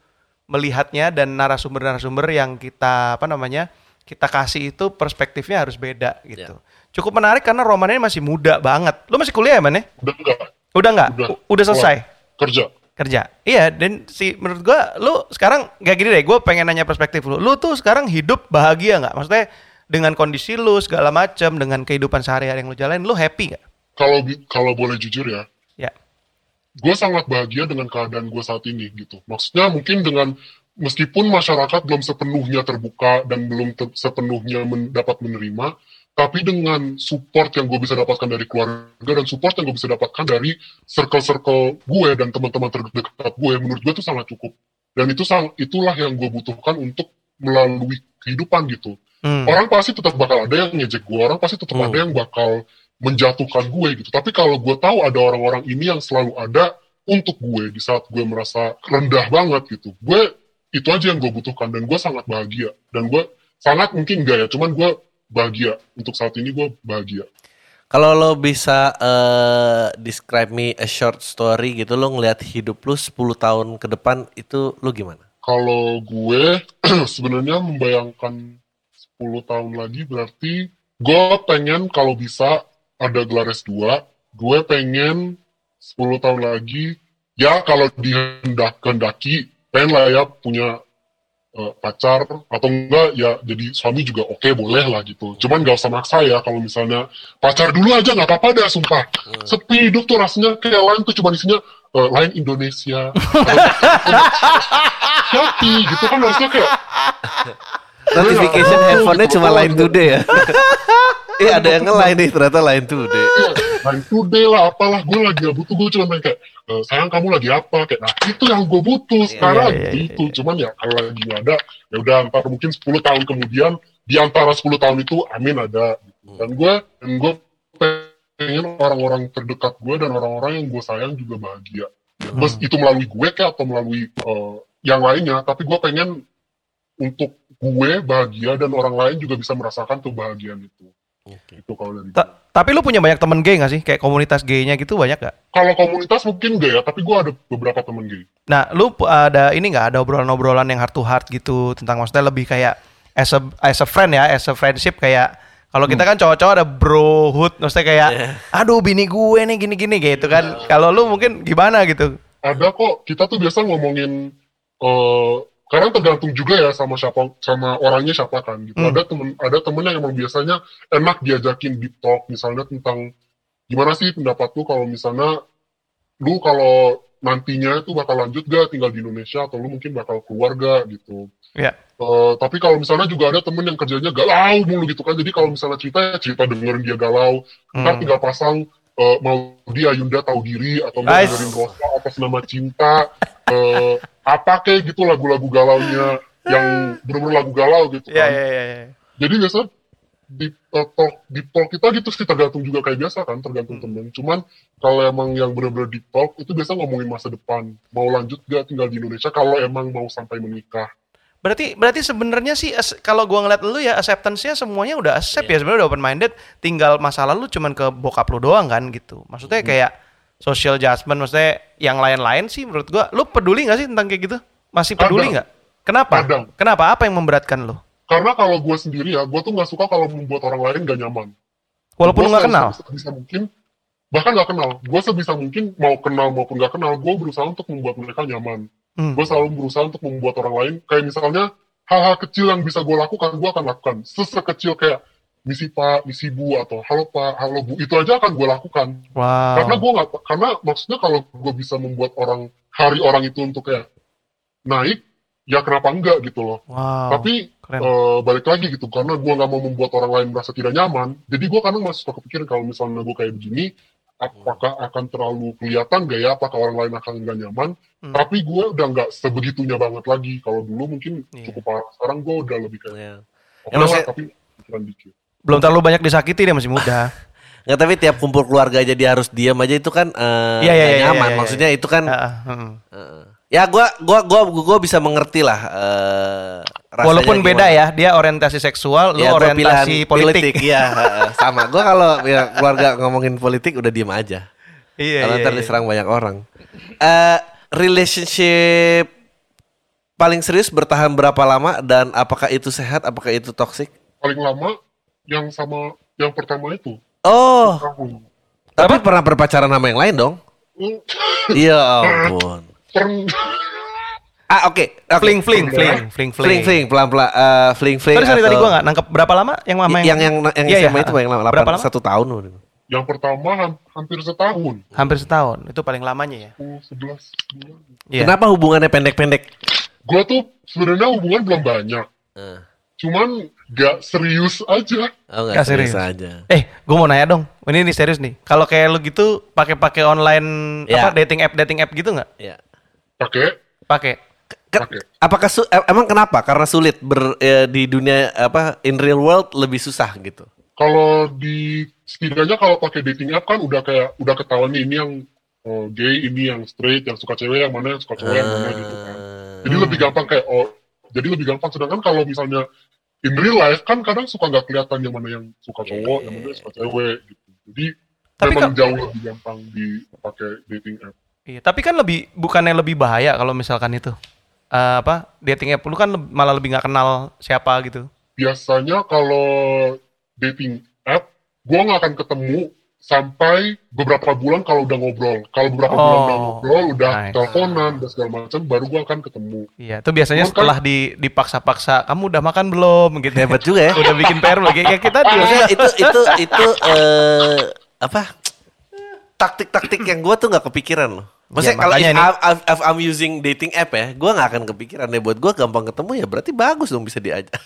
melihatnya dan narasumber-narasumber yang kita apa namanya? kita kasih itu perspektifnya harus beda gitu. Cukup menarik karena Roman ini masih muda banget. Lu masih kuliah ya, Man? ya? Udah enggak? Udah nggak? Udah. Udah selesai? Keluar. Kerja. kerja. Iya, dan si menurut gua lu sekarang gak gini deh, gue pengen nanya perspektif lu. Lu tuh sekarang hidup bahagia nggak? Maksudnya dengan kondisi lu segala macam, dengan kehidupan sehari-hari yang lu jalanin, lu happy nggak? Kalau kalau boleh jujur ya, Ya. Gue sangat bahagia dengan keadaan gue saat ini gitu. Maksudnya mungkin dengan meskipun masyarakat belum sepenuhnya terbuka dan belum te- sepenuhnya men- dapat menerima, tapi dengan support yang gue bisa dapatkan dari keluarga dan support yang gue bisa dapatkan dari circle-circle gue dan teman-teman terdekat gue, menurut gue itu sangat cukup. dan itu sang itulah yang gue butuhkan untuk melalui kehidupan gitu Hmm. orang pasti tetap bakal ada yang ngejek gue orang pasti tetap Hmm. ada yang bakal menjatuhkan gue gitu. Tapi kalau gue tahu ada orang-orang ini yang selalu ada untuk gue di saat gue merasa rendah banget gitu. Gue itu aja yang gue butuhkan dan gue sangat bahagia. Dan gue sangat mungkin enggak ya cuman gue bahagia. Untuk saat ini gue bahagia. Kalau lo bisa eh, describe me a short story gitu, lo ngelihat hidup lo 10 tahun ke depan itu lo gimana? kalau gue sebenarnya membayangkan 10 tahun lagi berarti gue pengen kalau bisa ada gelar S2 gue pengen 10 tahun lagi ya kalau dihendak kehendaki pengen lah ya punya eh, pacar atau enggak ya jadi suami juga oke boleh lah gitu cuman gak usah maksa ya kalau misalnya pacar dulu aja nggak apa-apa dah sumpah sepi hidup tuh rasanya kayak lain tuh cuma isinya eh, lain Indonesia Shopee gitu kan harusnya kayak Notification Oh, handphonenya gitu. cuma line today ya. Eh ada yang nge-line nih ternyata line today. Iya, line today lah apalah gue lagi gak butuh gue cuma main kayak "Eh, sayang kamu lagi apa? Kayak nah itu yang gue butuh sekarang. iya, iya, itu cuman ya kalau lagi ada ya udah ntar mungkin 10 tahun kemudian di antara 10 tahun itu amin ada. Dan gue dan gue pengen orang-orang terdekat gue dan orang-orang yang gue sayang juga bahagia. Mas itu melalui gue kayak atau melalui eh, yang lainnya? Tapi gue pengen untuk gue bahagia dan orang lain juga bisa merasakan kebahagiaan itu itu kalau dari gue. Ta- tapi lu punya banyak temen gay gak sih? Kayak komunitas gaynya gitu banyak gak? Kalau komunitas mungkin enggak ya, tapi gue ada beberapa temen gay. Nah, lu ada ini nggak ada obrolan-obrolan yang heart to heart gitu tentang maksudnya lebih kayak as a as a friend ya, as a friendship kayak kalau kita kan cowok-cowok ada brohood, maksudnya kayak aduh bini gue nih gini-gini gitu kan. Kalau lu mungkin gimana gitu? Ada kok, kita tuh biasa ngomongin, eh karena tergantung juga ya sama siapa, sama orangnya siapa kan gitu. Hmm. Ada temen, ada temen yang emang biasanya enak diajakin deep talk, misalnya tentang gimana sih pendapat lu kalau misalnya lu kalau nantinya itu bakal lanjut gak tinggal di Indonesia atau lu mungkin bakal keluarga gitu. Ya. Eh, tapi kalau misalnya juga ada temen yang kerjanya galau mulu gitu kan, jadi kalau misalnya cerita ya cerita dengerin dia galau, ntar Hmm. tinggal pasang eh, mau dia Yunda tahu diri atau mau dengerin Rosa atas nama cinta, eh, apa kayak gitu lagu-lagu galaunya yang bener-bener lagu galau gitu Iya kan. iya iya. iya. Jadi biasa di eh, talk di talk kita gitu sih tergantung juga kayak biasa kan, tergantung Hmm. temen. Cuman kalau emang yang bener-bener di talk itu biasa ngomongin masa depan, mau lanjut gak tinggal di Indonesia kalau emang mau sampai menikah. Berarti berarti sebenarnya sih kalau gua ngeliat lu ya acceptance-nya semuanya udah accept ya sebenarnya udah open minded, tinggal masalah lu cuman ke bokap lu doang kan gitu. Maksudnya kayak social judgment maksudnya yang lain-lain sih menurut gua lu peduli nggak sih tentang kayak gitu? Masih peduli nggak? Kenapa? Kadang. Kenapa? Apa yang memberatkan lu? Karena kalau gue sendiri ya, gue tuh nggak suka kalau membuat orang lain gak nyaman. Walaupun lu Gua nggak kenal. Sebisa mungkin, bahkan nggak kenal. Gue sebisa mungkin mau kenal maupun nggak kenal, gue berusaha untuk membuat mereka nyaman. Hmm. Gue selalu berusaha untuk membuat orang lain, kayak misalnya hal-hal kecil yang bisa gue lakukan, gue akan lakukan. Sesekecil kayak misi pak, misi bu, atau halo pak, halo bu, itu aja akan gue lakukan. Wow. Karena gue nggak, karena maksudnya kalau gue bisa membuat orang hari orang itu untuk kayak naik, ya kenapa enggak gitu loh. Wow. Tapi eh, balik lagi gitu karena gue nggak mau membuat orang lain merasa tidak nyaman jadi gue kadang masih suka kepikiran kalau misalnya gue kayak begini apakah akan terlalu kelihatan gak ya apakah orang lain akan nggak nyaman Hmm. tapi gue udah nggak sebegitunya banget lagi kalau dulu mungkin Iya. cukup parah sekarang gue udah lebih kayak Ya. oke Ya, lah tapi pikiran dikit Belum terlalu banyak disakiti dia masih muda. Nggak tapi tiap kumpul keluarga aja dia harus diam aja itu kan eh, Iya, iya, nggak iya, iya, nyaman. iya, Maksudnya itu kan Heeh, heeh. eh, ya gua gua gua gua bisa mengerti lah eh, rasanya Walaupun beda gimana. ya, dia orientasi seksual, lu Ya, pilihan orientasi politik. Iya, heeh, sama. Gua kalau ya, keluarga ngomongin politik udah diem aja. Iya, Kalau iya, ntar iya. diserang banyak orang. Eh relationship paling serius bertahan berapa lama dan apakah itu sehat? Apakah itu toksik? paling lama yang sama yang pertama itu Oh, tapi pernah berpacaran sama yang lain dong? Iya ampun. Pern- Ah oke, oke. Fling fling fling fling fling fling pelan pelan eh fling fling. Sorry, sorry tadi gua nggak nangkep berapa lama yang mama yang yang yang Iya, iya, SMA itu yang lama, Berapa 8, lama? satu tahun. yang pertama ham- hampir setahun Hampir setahun. Itu paling lamanya ya. oh, 11 bulan Iya. Kenapa hubungannya pendek-pendek? gue tuh sebenarnya hubungan belum banyak Eh, cuman gak serius aja Oh Nggak nggak serius serius. aja. Eh, gue mau nanya dong. Ini nih serius nih. Kalau kayak lu gitu pakai-pakai online Ya. apa dating app dating app gitu nggak? Ya. Pakai Pakai. Ke- pakai. apakah su- em- emang kenapa? Karena sulit ber eh, di dunia apa in real world lebih susah gitu. Kalau di setidaknya kalau pakai dating app kan udah kayak udah ketahuan nih ini yang oh, gay, ini yang straight, yang suka cewek, yang mana yang suka cowok, yang mana gitu kan. Jadi lebih gampang kayak oh, jadi lebih gampang. Sedangkan kalau misalnya in real life kan kadang suka nggak kelihatan yang mana yang suka cowok, yang mana yang suka cewek gitu. Jadi Tapi memang jauh lebih gampang dipakai dating app. Iya, tapi kan lebih bukannya lebih bahaya kalau misalkan itu Eh, apa dating app lu kan leb- malah lebih nggak kenal siapa gitu. biasanya kalau dating app, gua nggak akan ketemu sampai beberapa bulan kalau udah ngobrol. Kalau beberapa bulan udah Oh, ngobrol, udah nice. teleponan dan segala macam, baru gua akan ketemu. Iya, itu biasanya Cuman kan- setelah di dipaksa-paksa, kamu udah makan belum gitu. Hebat juga ya. udah bikin PR belum? Kayak kita di Maksudnya itu itu itu eh apa? Taktik-taktik yang gue tuh nggak kepikiran loh. Maksudnya Ya, kalau nih- I'm- if- if I'm using dating app ya, gue nggak akan kepikiran deh. Buat gue gampang ketemu ya berarti bagus dong bisa diajak.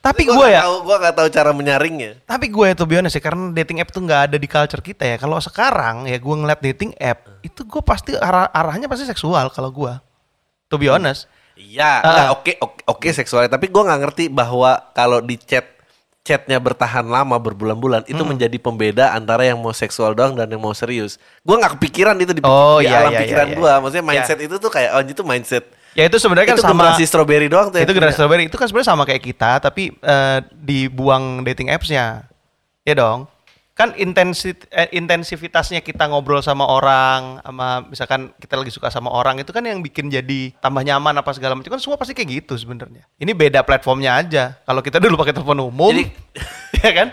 Tapi Gua gue ya, tahu- gua nggak tahu cara menyaringnya. tapi gue tuh biasa sih karena dating app tuh nggak ada di culture kita ya. Kalau sekarang ya gue ngeliat dating app itu gue pasti arah arahnya pasti seksual kalau gue. To be honest. Iya, nggak, oke oke oke seksualnya, tapi gue nggak ngerti bahwa kalau di chat chatnya bertahan lama berbulan-bulan itu Hmm. menjadi pembeda antara yang mau seksual doang dan yang mau serius. Gue nggak kepikiran itu di, Oh, di iya, alam iya, pikiran iya, gue. iya. Maksudnya mindset itu tuh kayak oh itu mindset. Ya itu sebenarnya kan itu sama generasi strawberry doang tuh. yang itu generasi punya. strawberry itu kan sebenarnya sama kayak kita tapi eh, dibuang dating appsnya ya dong kan intensi eh, intensivitasnya kita ngobrol sama orang sama misalkan kita lagi suka sama orang itu kan yang bikin jadi tambah nyaman apa segala macam. Kan semua pasti kayak gitu sebenarnya. Ini beda platformnya aja. Kalau kita dulu pakai telepon umum Jadi- ya kan?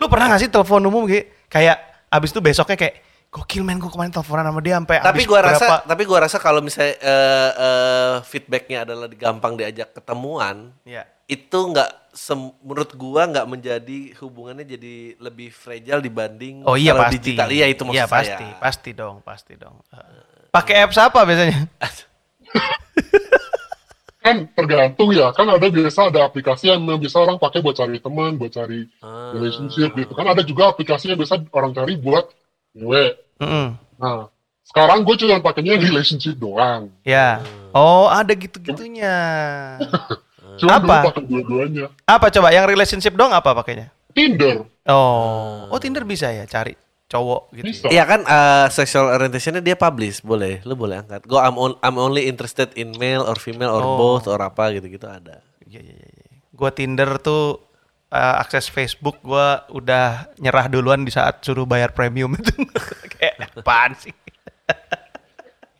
Lu pernah gak sih telepon umum kayak kayak abis itu besoknya kayak gokil men gue kemarin teleponan sama dia sampai tapi gua rasa tapi gua rasa kalau misalnya eh, eh, feedbacknya adalah gampang diajak ketemuan ya itu nggak menurut gua nggak menjadi hubungannya jadi lebih fragile dibanding Oh iya kalau pasti. digital iya itu maksud Iya saya pasti, pasti dong, pasti dong. Uh, Pakai apps apa biasanya? Kan tergantung ya, kan ada biasa ada aplikasi yang memang bisa orang pakai buat cari teman, buat cari Ah. relationship gitu. Kan ada juga aplikasi yang biasa orang cari buat cewek. Mm-mm. Nah, sekarang gue cuma pakainya yang relationship doang. Ya. Oh, ada gitu-gitunya. Cuma Apa? dulu pakai dua-duanya. apa coba yang relationship dong apa pakainya? Tinder. Oh, oh Tinder bisa ya cari cowok gitu. Bisa. ya? Iya kan eh, sexual orientationnya dia publish boleh lu boleh angkat go I'm, on- I'm only interested in male or female or Oh. both or apa gitu-gitu ada Iya, iya, iya. iya. Gua Tinder tuh uh, akses Facebook gua udah nyerah duluan di saat suruh bayar premium itu. Kayak apaan sih?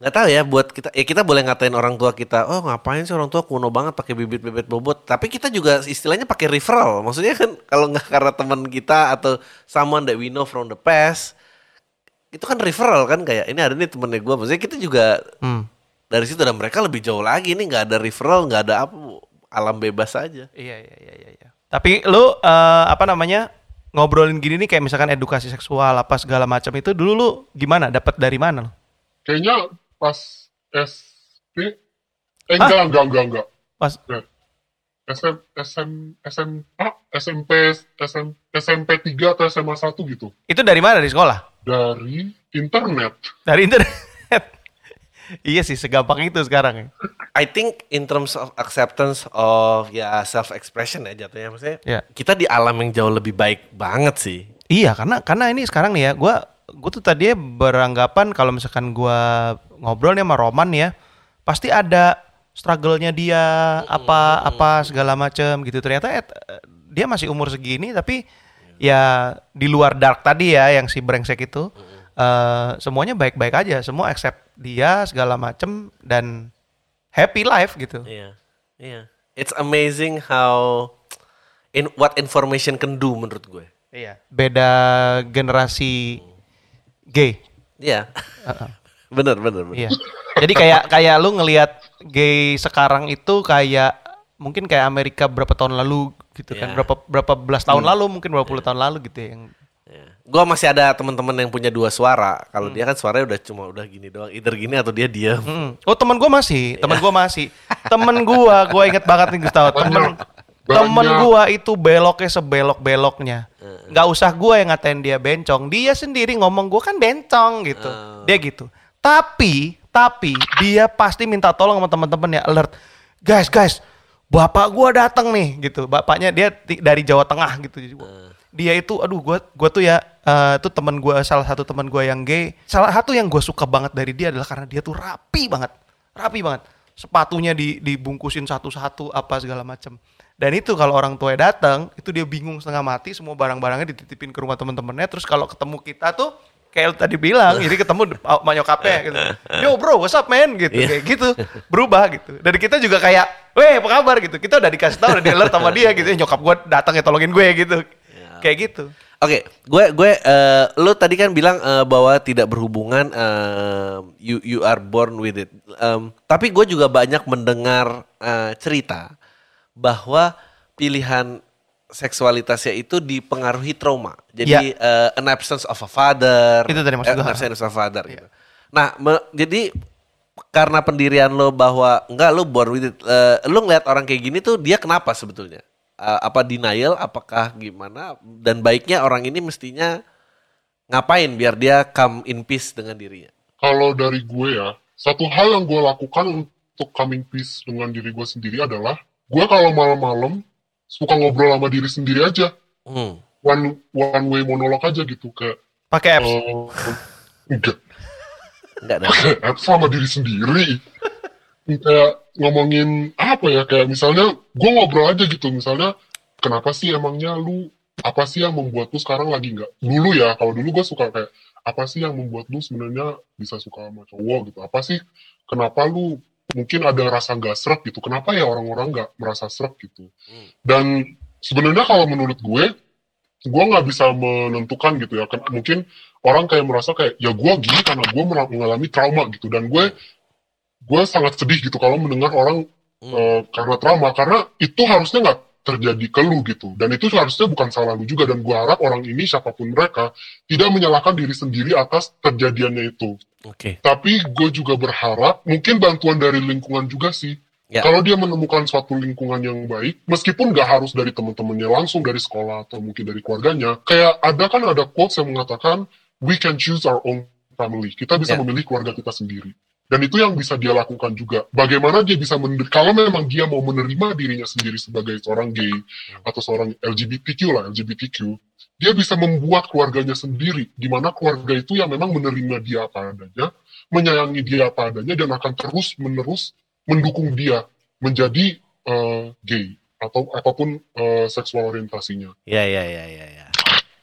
nggak tahu ya buat kita ya kita boleh ngatain orang tua kita oh ngapain sih orang tua kuno banget pakai bibit-bibit bobot tapi kita juga istilahnya pakai referral maksudnya kan kalau nggak karena teman kita atau someone that we know from the past itu kan referral kan kayak ini ada nih temennya gue maksudnya kita juga Hmm. dari situ dan mereka lebih jauh lagi nih nggak ada referral nggak ada apa alam bebas aja Iya iya iya iya. iya. Tapi lu eh, apa namanya ngobrolin gini nih kayak misalkan edukasi seksual apa segala macam itu dulu lu gimana? Dapat dari mana? lu? Kayaknya pas SP, eh enggak, enggak, enggak, enggak. Pas Ya. SM, SM, SMA, SMP, SM, SMP 3 atau SMA 1 gitu. itu dari mana dari sekolah? Dari internet. Dari internet. iya sih segampang itu sekarang. I think in terms of acceptance of ya self expression ya jatuhnya maksudnya Ya. kita di alam yang jauh lebih baik banget sih. Iya karena karena ini sekarang nih ya gua gue tuh tadi beranggapan kalau misalkan gua ngobrol nih sama Roman ya pasti ada struggle-nya dia apa apa segala macem gitu ternyata eh, dia masih umur segini tapi ya di luar dark tadi ya yang si brengsek itu eh, semuanya baik-baik aja semua accept dia segala macem dan happy life gitu Iya. Iya. It's amazing how in what information can do menurut gue. iya beda generasi gay Iya. Bener bener. bener. Iya. Jadi kayak kayak lu ngelihat gay sekarang itu kayak mungkin kayak Amerika berapa tahun lalu gitu kan. Iya. Berapa berapa belas tahun lalu mungkin berapa puluh tahun lalu gitu ya yang Iya. Gua masih ada teman-teman yang punya dua suara. Kalau dia kan suaranya udah cuma udah gini doang. Either gini atau dia diam. Mm. Oh, teman gua masih, teman gua masih. temen gua, gua inget banget nih Gustavo. Temen Banyak. temen Banyak. gua itu beloknya sebelok-beloknya. Nggak usah gua yang ngatain dia bencong. Dia sendiri ngomong gua kan bencong gitu. Dia gitu. Tapi Tapi dia pasti minta tolong sama teman-teman ya alert. Guys, guys, bapak gua datang nih gitu. Bapaknya dia dari Jawa Tengah gitu. Jadi gua- Dia itu aduh gua gua tuh ya eh, tuh teman gua salah satu teman gua yang gay. Salah satu yang gua suka banget dari dia adalah karena dia tuh rapi banget. Rapi banget. Sepatunya di dibungkusin satu-satu apa segala macam. Dan itu kalau orang tuanya datang, itu dia bingung setengah mati, semua barang-barangnya dititipin ke rumah teman-temannya. Terus kalau ketemu kita tuh kayak lu tadi bilang, jadi ketemu sama nyokapnya gitu. Yo bro, what's up man? Gitu, Iya. kayak gitu. Berubah gitu. Dan kita juga kayak, weh apa kabar gitu. Kita udah dikasih tahu, udah di alert sama dia gitu. "Eh, Nyokap gue datang ya tolongin gue gitu. Kayak gitu. Oke, gue gue eh, lo tadi kan bilang eh, bahwa tidak berhubungan eh, you you are born with it. Em, tapi gue juga banyak mendengar eh, cerita bahwa pilihan seksualitasnya itu dipengaruhi trauma. Jadi eh, an absence of a father, Itu tadi maksud eh, gua. an absence of a father. gitu. Nah, me- jadi karena pendirian lo bahwa enggak lo born with it, eh, lo ngeliat orang kayak gini tuh dia kenapa sebetulnya? Eh, apa denial? Apakah gimana? Dan baiknya orang ini mestinya ngapain biar dia come in peace dengan dirinya? Kalau dari gue ya, satu hal yang gue lakukan untuk coming peace dengan diri gue sendiri adalah, gue kalau malam-malam suka ngobrol sama diri sendiri aja. Hmm. One, one way monolog aja gitu. Kayak, Pakai apps. eh, enggak, Enggak ada. kayak sama diri sendiri. kayak ngomongin apa ya, kayak misalnya gue ngobrol aja gitu. Misalnya, kenapa sih emangnya lu, apa sih yang membuat lu sekarang lagi nggak? Dulu ya, kalau dulu gue suka kayak, apa sih yang membuat lu sebenarnya bisa suka sama cowok gitu? Apa sih, kenapa lu mungkin ada rasa nggak srek gitu? Kenapa ya orang-orang nggak merasa srek gitu? Dan sebenarnya kalau menurut gue, gue nggak bisa menentukan gitu ya. Kan mungkin orang kayak merasa kayak ya gue gini karena gue mengalami trauma gitu. Dan gue gue sangat sedih gitu kalau mendengar orang eh, karena trauma karena itu harusnya nggak terjadi ke lu gitu. Dan itu harusnya bukan salah lu juga. Dan gue harap orang ini siapa pun mereka tidak menyalahkan diri sendiri atas terjadiannya itu. Oke. Tapi gue juga berharap mungkin bantuan dari lingkungan juga sih. Ya. Kalau dia menemukan suatu lingkungan yang baik, meskipun nggak harus dari teman-temannya langsung dari sekolah atau mungkin dari keluarganya, kayak ada kan ada quotes yang mengatakan we can choose our own family. Kita bisa Ya. memilih keluarga kita sendiri. Dan itu yang bisa dia lakukan juga. Bagaimana dia bisa mener- kalau memang dia mau menerima dirinya sendiri sebagai seorang gay atau seorang LGBTQ lah, LGBTQ, dia bisa membuat keluarganya sendiri, di mana keluarga itu yang memang menerima dia apa adanya, menyayangi dia apa adanya, dan akan terus menerus mendukung dia menjadi eh, gay atau apa pun eh, seksual orientasinya. Ya ya ya ya ya.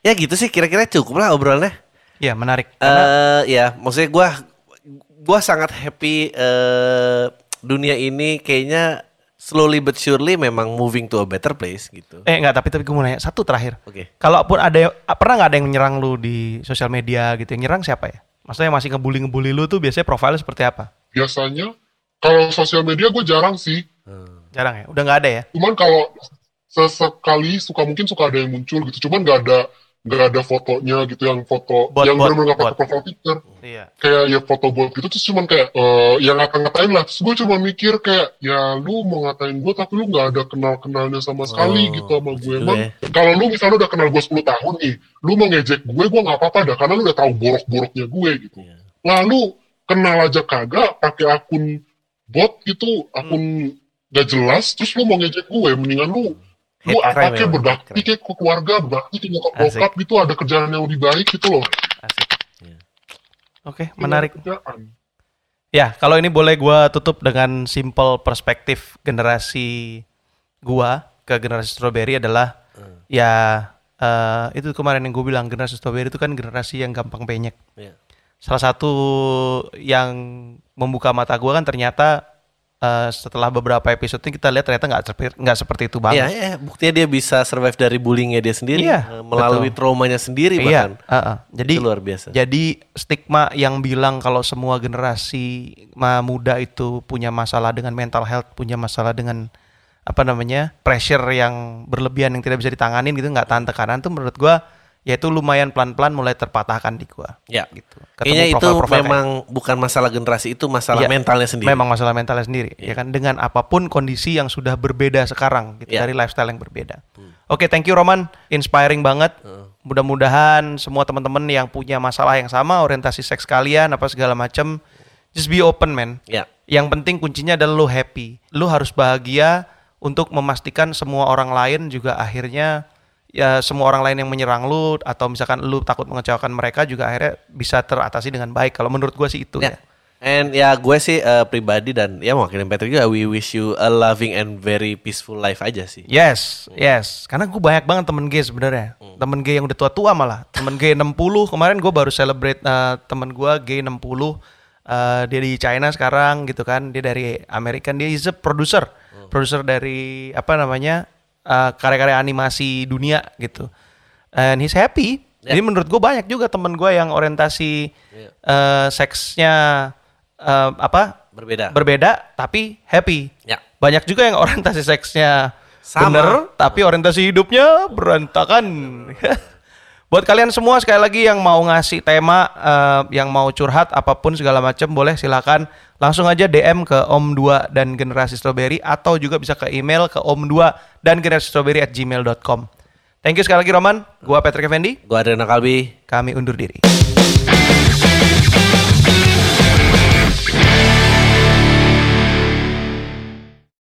Ya gitu sih kira-kira cukup lah obrolannya. Iya menarik. Karena Eh ya, maksudnya gua gua sangat happy eh dunia ini kayaknya slowly but surely memang moving to a better place gitu. Eh enggak, tapi tapi gue mau nanya satu terakhir. Oke. Kalaupun ada yang- pernah nggak ada yang nyerang lu di sosial media gitu? Yang nyerang siapa ya? Maksudnya yang masih ngebully ngebully lu tuh biasanya profilnya seperti apa? Biasanya kalau sosial media gue jarang sih, Jarang ya? Udah nggak ada ya? cuman kalau sesekali suka mungkin suka ada yang muncul gitu, cuman nggak ada nggak ada fotonya gitu yang foto Bot, yang benar-benar nggak pakai profile picture Iya. kayak ya foto bot gitu terus cuman kayak eh yang ngata-ngatain lah terus gue cuma mikir kayak ya lu mau ngatain gue tapi lu nggak ada kenal-kenalnya sama sekali Oh, gitu sama gue gitu emang ya. kalau lu misalnya udah kenal gue 10 tahun nih lu mau ngejek gue gue nggak apa-apa dah karena lu udah tahu borok-boroknya gue gitu Iya. lalu kenal aja kagak pakai akun bot gitu akun gak jelas terus lu mau ngejek gue mendingan lu lu Hate apa kayak memang, berbakti kayak ke keluarga berbakti ke nyokap bokap gitu ada kerjaan yang lebih baik gitu loh Asik. Iya. Oke, Tinggal menarik. kerjaan. Ya, kalau ini boleh gua tutup dengan simple perspektif generasi gua ke generasi strawberry adalah ya eh, itu kemarin yang gue bilang generasi strawberry itu kan generasi yang gampang penyek. Iya. Salah satu yang membuka mata gua kan ternyata eh, setelah beberapa episode ini kita lihat ternyata nggak seperti nggak seperti itu Iya, banget. iya, buktinya dia bisa survive dari bullyingnya dia sendiri, Iya, eh, melalui betul. traumanya sendiri Iya, bahkan. uh-uh. jadi Itu luar biasa. Jadi stigma yang bilang kalau semua generasi muda itu punya masalah dengan mental health, punya masalah dengan apa namanya pressure yang berlebihan yang tidak bisa ditanganin gitu nggak tahan tekanan tuh menurut gua ya itu lumayan pelan-pelan mulai terpatahkan di gua. Ya. Gitu. Kayaknya itu kayak- memang bukan masalah generasi, itu masalah Iya, mentalnya sendiri. Memang masalah mentalnya sendiri, ya kan dengan apa pun kondisi yang sudah berbeda sekarang gitu Iya. dari lifestyle yang berbeda. Oke, thank you Roman, inspiring banget. Mudah-mudahan semua teman-teman yang punya masalah yang sama, orientasi seks kalian apa segala macam just be open man. Ya. Yang penting kuncinya adalah lu happy. Lu harus bahagia untuk memastikan semua orang lain juga akhirnya ya semua orang lain yang menyerang lu atau misalkan lu takut mengecewakan mereka juga akhirnya bisa teratasi dengan baik. Kalau menurut gua sih itu Ya. ya. And ya gue sih eh, pribadi dan ya mewakili Patrick juga we wish you a loving and very peaceful life aja sih. Yes, yes. Karena gue banyak banget temen gay sebenarnya. Temen gay yang udah tua-tua malah. Temen gay 60. Kemarin gue baru celebrate eh, temen gue gay 60. Eh, dia di China sekarang gitu kan. Dia dari Amerika. Dia is a producer. Producer dari apa namanya eh, karya-karya animasi dunia gitu. And he's happy. Jadi menurut gue banyak juga temen gue yang orientasi eh, seksnya eh, apa Berbeda. berbeda tapi happy. Ya. Banyak juga yang orientasi seksnya Sama. bener tapi orientasi hidupnya berantakan. Buat kalian semua sekali lagi yang mau ngasih tema, eh, yang mau curhat apa pun segala macam boleh silakan langsung aja DM ke Om 2 dan Generasi Strawberry atau juga bisa ke email ke Om 2 dan Generasi Strawberry at gmail.com. Thank you sekali lagi Roman, gua Patrick Effendi, Gue Adriana Kalbi. kami undur diri.